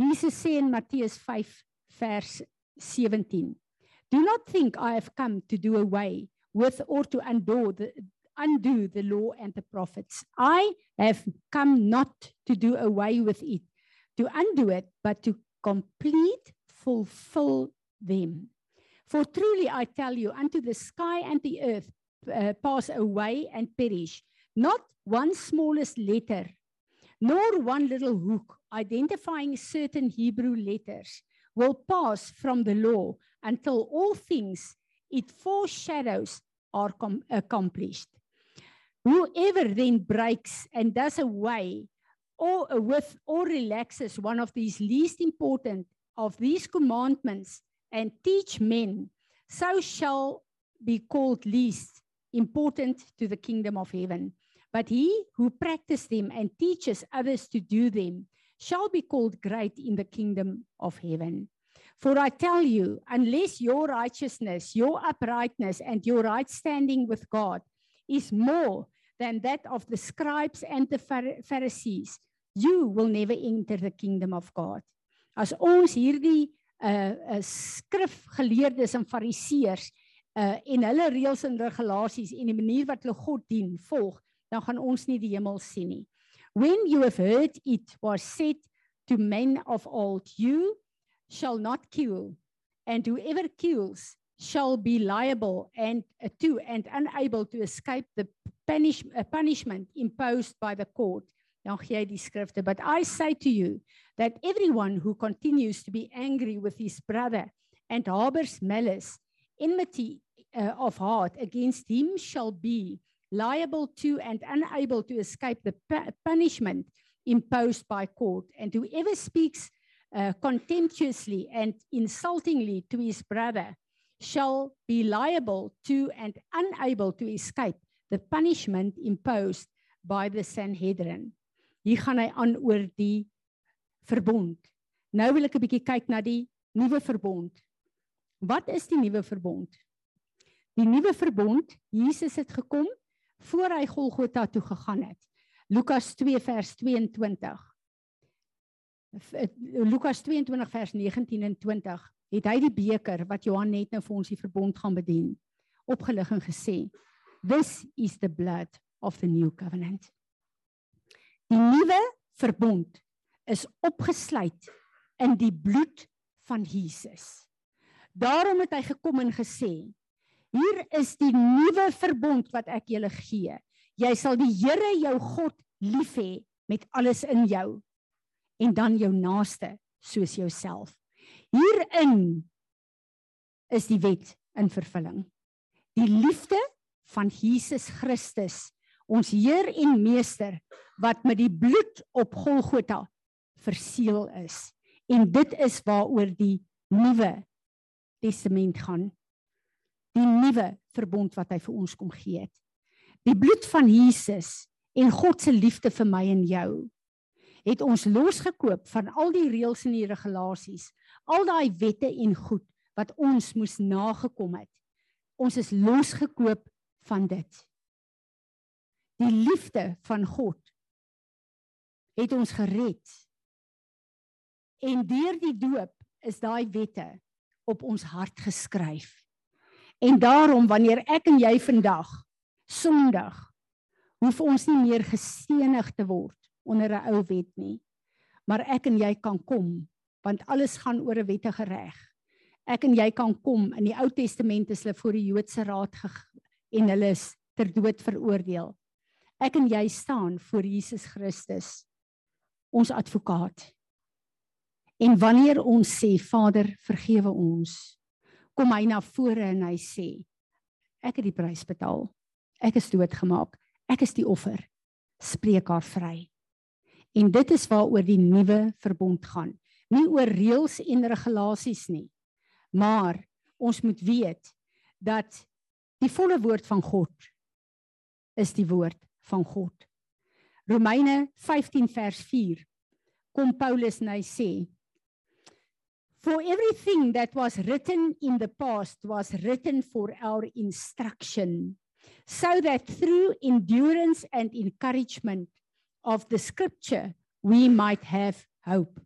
Jesus sê in Matteus 5 vers 17. Do not think I have come to do away with or to undo the undo the law and the prophets. I have come not to do away with it, to undo it, but to complete fulfill them. For truly I tell you, unto the sky and the earth uh, pass away and perish, not one smallest letter, nor one little hook identifying certain Hebrew letters will pass from the law until all things it foreshadows are accomplished. Whoever then breaks and does away or with or relaxes one of these least important of these commandments and teach men, so shall be called least important to the kingdom of heaven. But he who practices them and teaches others to do them shall be called great in the kingdom of heaven. For I tell you, unless your righteousness, your uprightness, and your right standing with God is more than that of the scribes and the Pharisees, you will never enter the kingdom of God. As ons hierdie uh, uh skrifgeleerdes en fariseërs uh en hulle reëls en regulasies en die manier wat hulle God dien volg, dan gaan ons nie die hemel sien nie. When you have heard it was said to men of old, you shall not kill, and whoever kills shall be liable and uh, to and unable to escape the punish, uh, punishment imposed by the court. Dan gee hy die skrifte, but I say to you that everyone who continues to be angry with his brother and harbors malice, enmity uh, of heart against him shall be liable to and unable to escape the punishment imposed by court. And whoever speaks uh, contemptuously and insultingly to his brother shall be liable to and unable to escape the punishment imposed by the Sanhedrin. Hier gaan hy aan oor die verbond. Nou wil ek 'n bietjie kyk na die nuwe verbond. Wat is die nuwe verbond? Die nuwe verbond, Jesus het gekom voor hy Golgotha toe gegaan het. Lukas 2 vers 22. F- eh, Lukas 22 vers 19 en 20 het hy die beker wat Johan net nou vir ons die verbond gaan bedien opgelig en gesê this is the blood of the new covenant. Die nuwe verbond is opgesluit in die bloed van Jesus. Daarom het hy gekom en gesê hier is die nuwe verbond wat ek julle gee. Jy sal die Here jou God lief hê met alles in jou en dan jou naaste soos jouself. Hierin is die wet in vervulling. Die liefde van Jesus Christus, ons Heer en Meester wat met die bloed op Golgotha verseël is. En dit is waaroor die nuwe testament gaan. Die nuwe verbond wat hy vir ons kom gee het. Die bloed van Jesus en God se liefde vir my en jou het ons losgekoop van al die reëls en die regulasies, al daai wette en goed wat ons moes nagekom het. Ons is losgekoop van dit. Die liefde van God het ons gered. En deur die doop is daai wette op ons hart geskryf. En daarom wanneer ek en jy vandag Sondag hoef ons nie meer gestenig te word onder 'n ou wet nie. Maar ek en jy kan kom want alles gaan oor 'n wettige reg. Ek en jy kan kom in die Ou Testament is hulle voor die Joodse raad en hulle is ter dood veroordeel. Ek en jy staan voor Jesus Christus ons advokaat. En wanneer ons sê Vader, vergewe ons, kom hy na vore en hy sê ek het die prys betaal. Ek is doodgemaak. Ek is die offer. Spreek haar vry. En dit is waaroor die nuwe verbond gaan. Nie oor reëls en regulasies nie. Maar ons moet weet dat die volle woord van God is die woord van God. Romeine 15 vers 4 kom Paulus en hy sê For everything that was written in the past was written for our instruction so that through endurance and encouragement of the scripture we might have hope.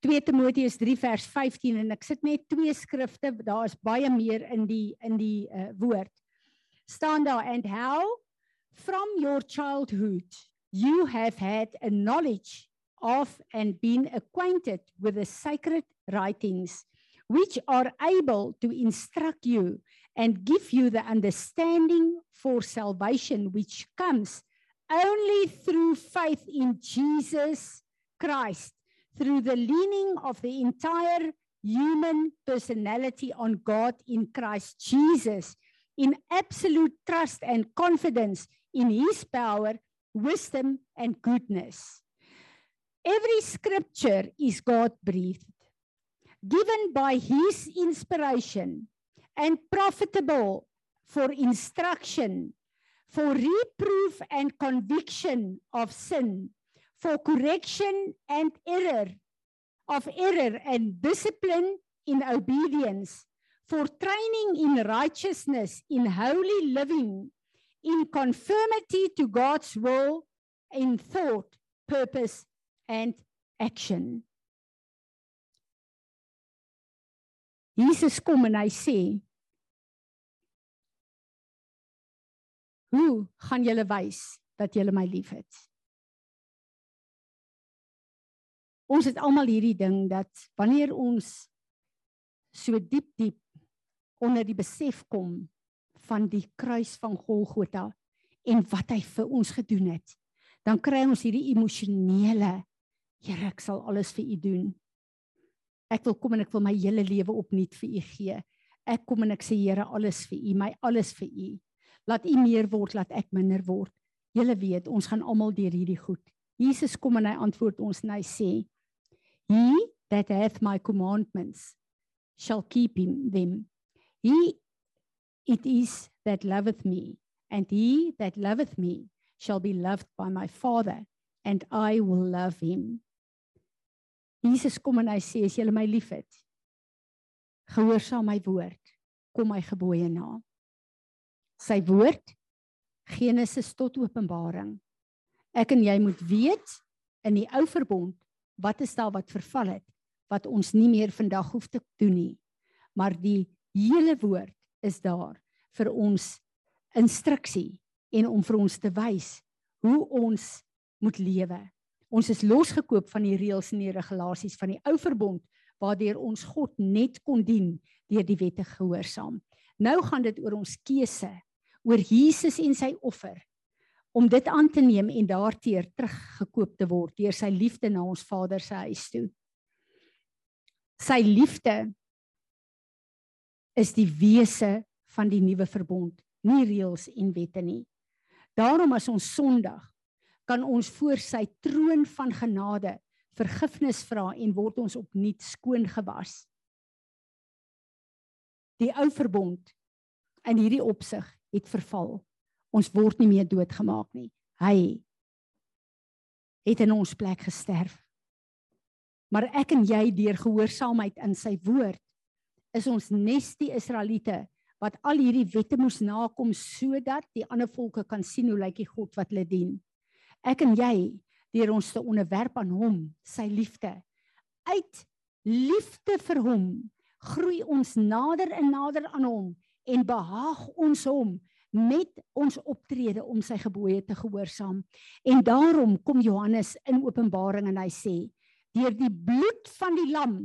2 Timoteus 3 vers 15 en ek sit net twee skrifte, daar is baie meer in die in die uh, woord. Staan daar and how from your childhood you have had a knowledge of and been acquainted with the sacred writings which are able to instruct you and give you the understanding for salvation which comes only through faith in Jesus Christ, through the leaning of the entire human personality on God in Christ Jesus, in absolute trust and confidence in His power, wisdom, and goodness. Every scripture is God breathed. given by his inspiration and profitable for instruction, for reproof and conviction of sin, for correction and error, of error and discipline in obedience, for training in righteousness, in holy living, in conformity to God's will, in thought, purpose, and action. Jesus kom en hy sê Hoe gaan julle wys dat julle my liefhet? Ons het almal hierdie ding dat wanneer ons so diep diep onder die besef kom van die kruis van Golgotha en wat hy vir ons gedoen het, dan kry ons hierdie emosionele Here, ek sal alles vir u doen. Ek wil kom en ek wil my hele lewe opnuut vir u gee. Ek kom en ek sê Here, alles vir u, my alles vir u. Laat u meer word, laat ek minder word. Julle weet, ons gaan almal deur hierdie goed. Jesus kom en hy antwoord ons en hy sê: He that hath my commandments shall keep him them. He it is that loveth me, and he that loveth me shall be loved by my Father, and I will love him. Jesus kom en hy sê as jy my liefhet, gehoorsaam my woord, kom my gebooie na. Sy woord Genesis tot Openbaring. Ek en jy moet weet in die ou verbond wat is daar wat verval het wat ons nie meer vandag hoef te doen nie. Maar die hele woord is daar vir ons instruksie en om vir ons te wys hoe ons moet lewe. Ons is losgekoop van die reëls en die regulasies van die ou verbond waardeur ons God net kon dien deur die wette gehoorsaam. Nou gaan dit oor ons keuse, oor Jesus en sy offer om dit aan te neem en daarteer teruggekoop te word deur sy liefde na ons Vader se huis toe. Sy liefde is die wese van die nuwe verbond, nie reëls en wette nie. Daarom as ons Sondag kan ons voor sy troon van genade vergifnis vra en word ons opnuut skoon gewas. Die ou verbond in hierdie opsig het verval. Ons word nie meer doodgemaak nie. Hy het in ons plek gesterf. Maar ek en jy deur gehoorsaamheid in sy woord is ons nes die Israeliete wat al hierdie wette moes nakom sodat die ander volke kan sien hoe lyk die God wat hulle dien ek en jy deur ons te onderwerp aan hom, sy liefde. Uit liefde vir hom groei ons nader en nader aan hom en behaag ons hom met ons optrede om sy gebooie te gehoorsaam. En daarom kom Johannes in Openbaring en hy sê: "Deur die bloed van die lam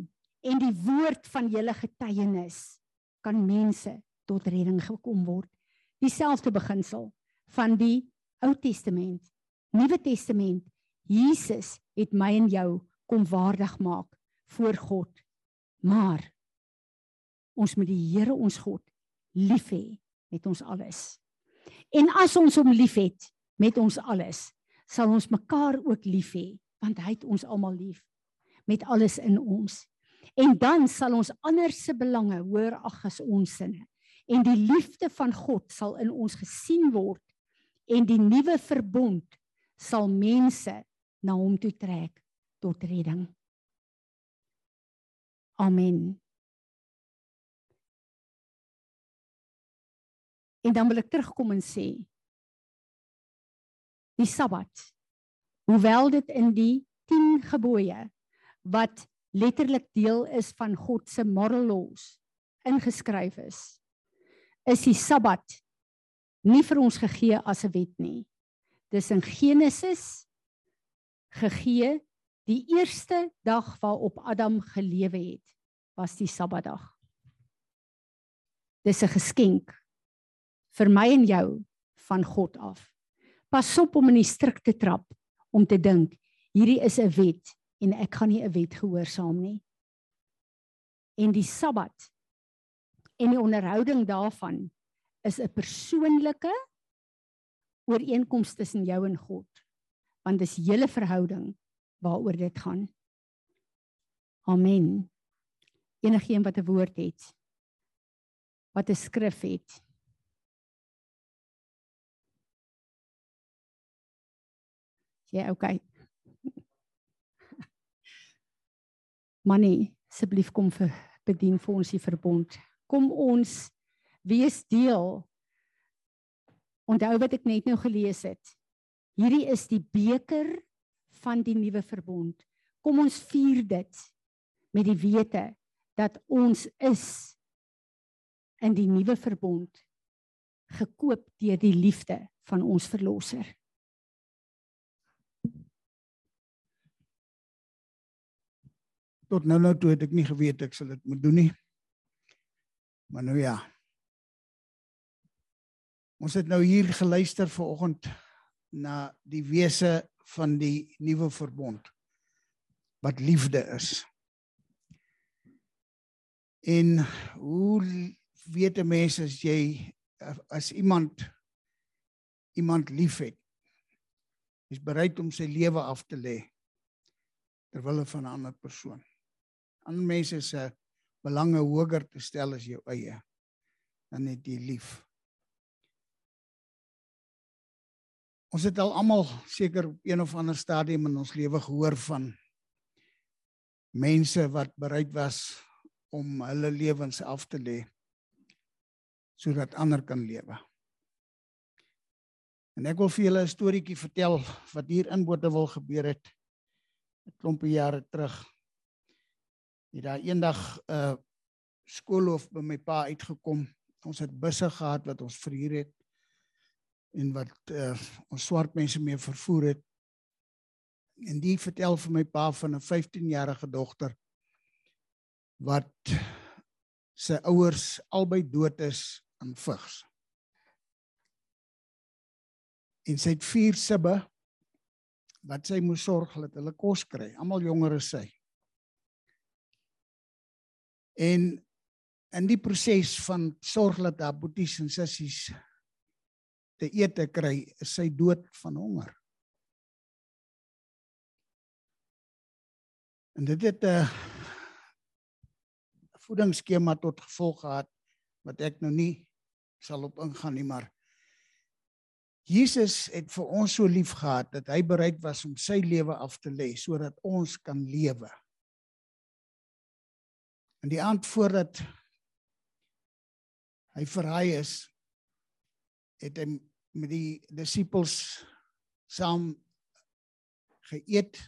en die woord van julle getuienis kan mense tot redding gekom word." Dieselfde beginsel van die Ou Testament Nuwe Testament, Jesus het my en jou kom waardig maak voor God. Maar ons moet die Here ons God lief hê met ons alles. En as ons hom liefhet met ons alles, sal ons mekaar ook lief hê, want hy het ons almal lief met alles in ons. En dan sal ons ander se belange hoër ag as ons sinne. En die liefde van God sal in ons gesien word en die nuwe verbond sal mense na hom toe trek tot redding. Amen. En dan wil ek terugkom en sê die Sabbat hoewel dit in die 10 gebooie wat letterlik deel is van God se moral laws ingeskryf is is die Sabbat nie vir ons gegee as 'n wet nie Dis in Genesis gegee die eerste dag waarop Adam gelewe het was die Sabbatdag. Dis 'n geskenk vir my en jou van God af. Pas op om in die struik te trap om te dink hierdie is 'n wet en ek gaan nie 'n wet gehoorsaam nie. En die Sabbat en die onderhouding daarvan is 'n persoonlike ooreenkoms tussen jou en God. Want dis julle verhouding waaroor dit gaan. Amen. Enigeen wat 'n woord het. Wat 'n skrif het. Ja, okay. Manie, asseblief kom vir bedien vir ons die verbond. Kom ons wees deel. Onthou wat ek net nou gelees het. Hierdie is die beker van die nuwe verbond. Kom ons vier dit met die wete dat ons is in die nuwe verbond gekoop deur die liefde van ons verlosser. Tot nou nou toe het ek nie geweet ek sal dit moet doen nie. Maar nou ja. Ons het nou hier geluister vanoggend na die wese van die nuwe verbond wat liefde is. En hoe weet 'n mens as jy as iemand iemand liefhet is bereid om sy lewe af te lê ter wille van 'n ander persoon ander mense se belange hoër te stel as jou eie dan net jy lief. Ons het al almal seker op een of ander stadium in ons lewe gehoor van mense wat bereid was om hulle lewens af te lê sodat ander kan lewe. En ek wil vir julle 'n storieetjie vertel wat hier in Botewil gebeur het 'n klompie jare terug het daar eendag 'n uh, skoolhoof by my pa uitgekom. Ons het busse gehad wat ons verhuur het en wat uh, ons swart mense mee vervoer het. En die vertel vir my pa van 'n 15-jarige dogter wat sy ouers albei dood is aan vigs. En sy het vier sibbe wat sy moes sorg dat hulle kos kry. Almal jonger as sy. En in die proses van sorg dat haar boeties en sissies te eet te kry, is sy dood van honger. En dit het 'n voedingsskema tot gevolg gehad wat ek nou nie sal op ingaan nie, maar Jesus het vir ons so lief gehad dat hy bereid was om sy lewe af te lê sodat ons kan lewe. In die aand voordat hy verraai is, het hy met die disippels saam geëet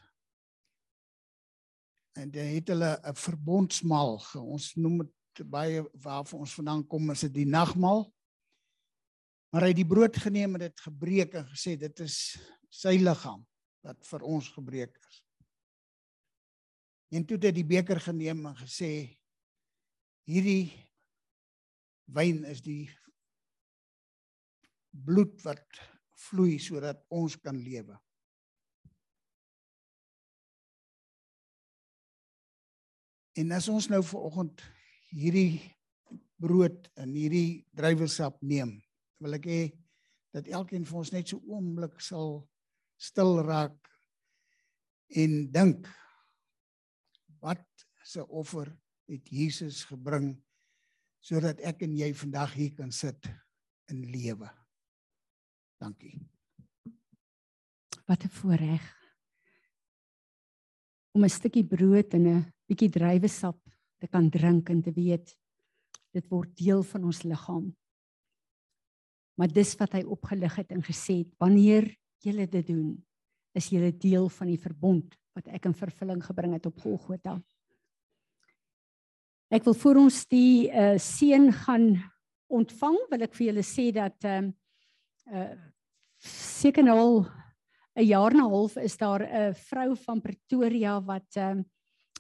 en hy het hulle 'n verbondsmaal ge ons noem dit baie waarvan ons vandaan kom is dit die nagmaal maar hy het die brood geneem en dit gebreek en gesê dit is sy liggaam wat vir ons gebreek is. En toe het hy die beker geneem en gesê hierdie wyn is die bloed wat vloei sodat ons kan lewe. En as ons nou vanoggend hierdie brood en hierdie druiwesap neem, wil ek hê dat elkeen van ons net so oomblik sal stil raak en dink wat se offer het Jesus gebring sodat ek en jy vandag hier kan sit in lewe. Dankie. Wat 'n voorreg om 'n stukkie brood en 'n bietjie druiwesap te kan drink en te weet dit word deel van ons liggaam. Maar dis wat hy opgelig het en gesê het, wanneer julle dit doen, is julle deel van die verbond wat ek in vervulling gebring het op Golgotha. Ek wil vir ons die uh, seën gaan ontvang, wil ek vir julle sê dat ehm uh, uh, seker nou al 'n jaar en 'n half is daar 'n vrou van Pretoria wat ehm uh,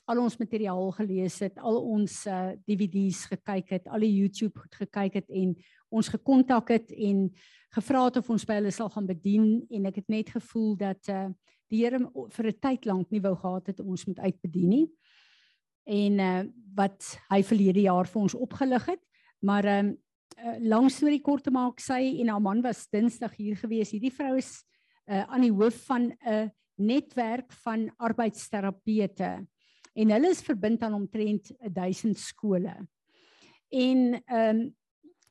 al ons materiaal gelees het, al ons uh, DVD's gekyk het, al die YouTube goed gekyk het en ons gekontak het en gevra het of ons by hulle sal gaan bedien en ek het net gevoel dat uh, die Here vir 'n tyd lank nie wou gehad het ons moet uitbedien nie en uh, wat hy verlede jaar vir ons opgelig het. Maar um, uh, lang storie kort te maak, sy en haar man was Dinsdag hier gewees. Hierdie vrou is uh, aan die hoof van 'n netwerk van arbeidsterapeute en hulle is verbind aan omtrent 1000 skole. En ehm um,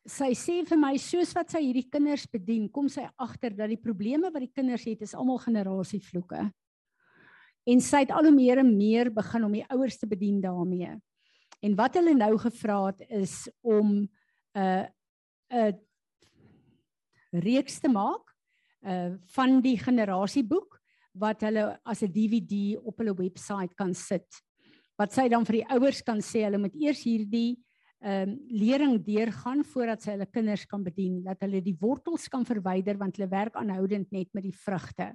sy sê vir my soos wat sy hierdie kinders bedien, kom sy agter dat die probleme wat die kinders het is almal generasievloeke. En sy het al hoe meer en meer begin om die ouers te bedien daarmee. En wat hulle nou gevra het is om 'n uh, 'n uh, reeks te maak uh van die generasieboek wat hulle as 'n DVD op hulle webwerf kan sit. Wat sy dan vir die ouers kan sê, hulle moet eers hierdie ehm um, lering deurgaan voordat sy hulle kinders kan bedien, dat hulle die wortels kan verwyder want hulle werk aanhoudend net met die vrugte.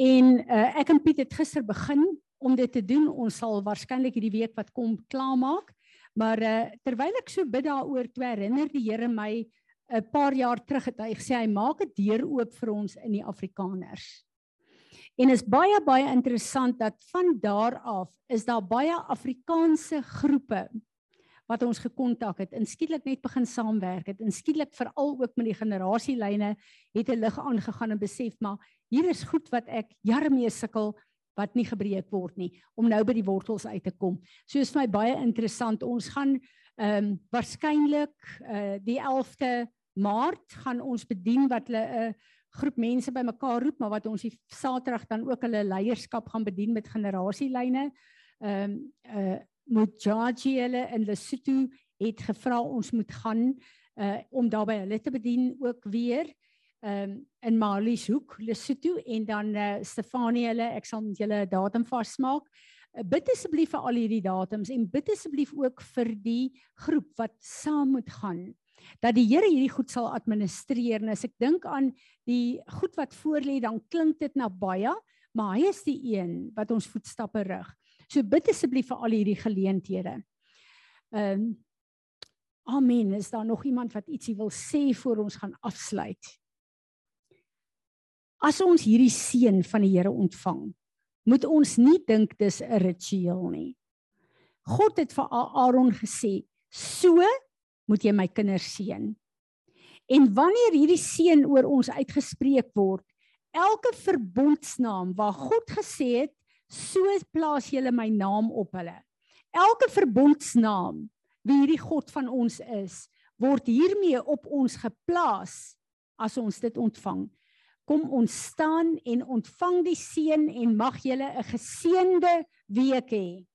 En uh, ek en Piet het gister begin om dit te doen. Ons sal waarskynlik hierdie week wat kom klaarmaak. Maar uh, terwyl ek so bid daaroor, toe herinner die Here my 'n paar jaar terug het hy gesê hy maak 'n deur oop vir ons in die Afrikaners. En is baie baie interessant dat van daar af is daar baie Afrikaanse groepe wat ons gekontak het en skielik net begin saamwerk het en skielik veral ook met die generasielyne het 'n lig aangegaan en besef maar hier is goed wat ek jare mee sukkel wat nie gebreek word nie om nou by die wortels uit te kom. So is vir my baie interessant. Ons gaan ehm um, waarskynlik uh die 11de Maart gaan ons bedien wat hulle 'n uh, groep mense bymekaar roep, maar wat ons die Saterdag dan ook hulle leierskap gaan bedien met generasielyne. Ehm um, uh Mojaji hulle in Lesotho het gevra ons moet gaan uh om daarby hulle te bedien ook weer um in Mali's hoek Lesotho en dan uh Stefanie hulle ek sal met julle 'n datum vasmaak. Uh, bid asseblief vir al hierdie datums en bid asseblief ook vir die groep wat saam moet gaan dat die Here hierdie goed sal administreer. En as ek dink aan die goed wat voor lê, dan klink dit na baie, maar hy is die een wat ons voetstappe rig. So bid asseblief vir al hierdie geleenthede. Ehm um, Amen. Is daar nog iemand wat ietsie wil sê voor ons gaan afsluit? As ons hierdie seën van die Here ontvang, moet ons nie dink dis 'n ritueel nie. God het vir Aaron gesê, "So moet jy my kinders seën." En wanneer hierdie seën oor ons uitgespreek word, elke verbondsnaam waar God gesê het, so plaas julle my naam op hulle. Elke verbondsnaam wie hierdie God van ons is, word hiermee op ons geplaas as ons dit ontvang. Kom ons staan en ontvang die seën en mag julle 'n geseënde week hê.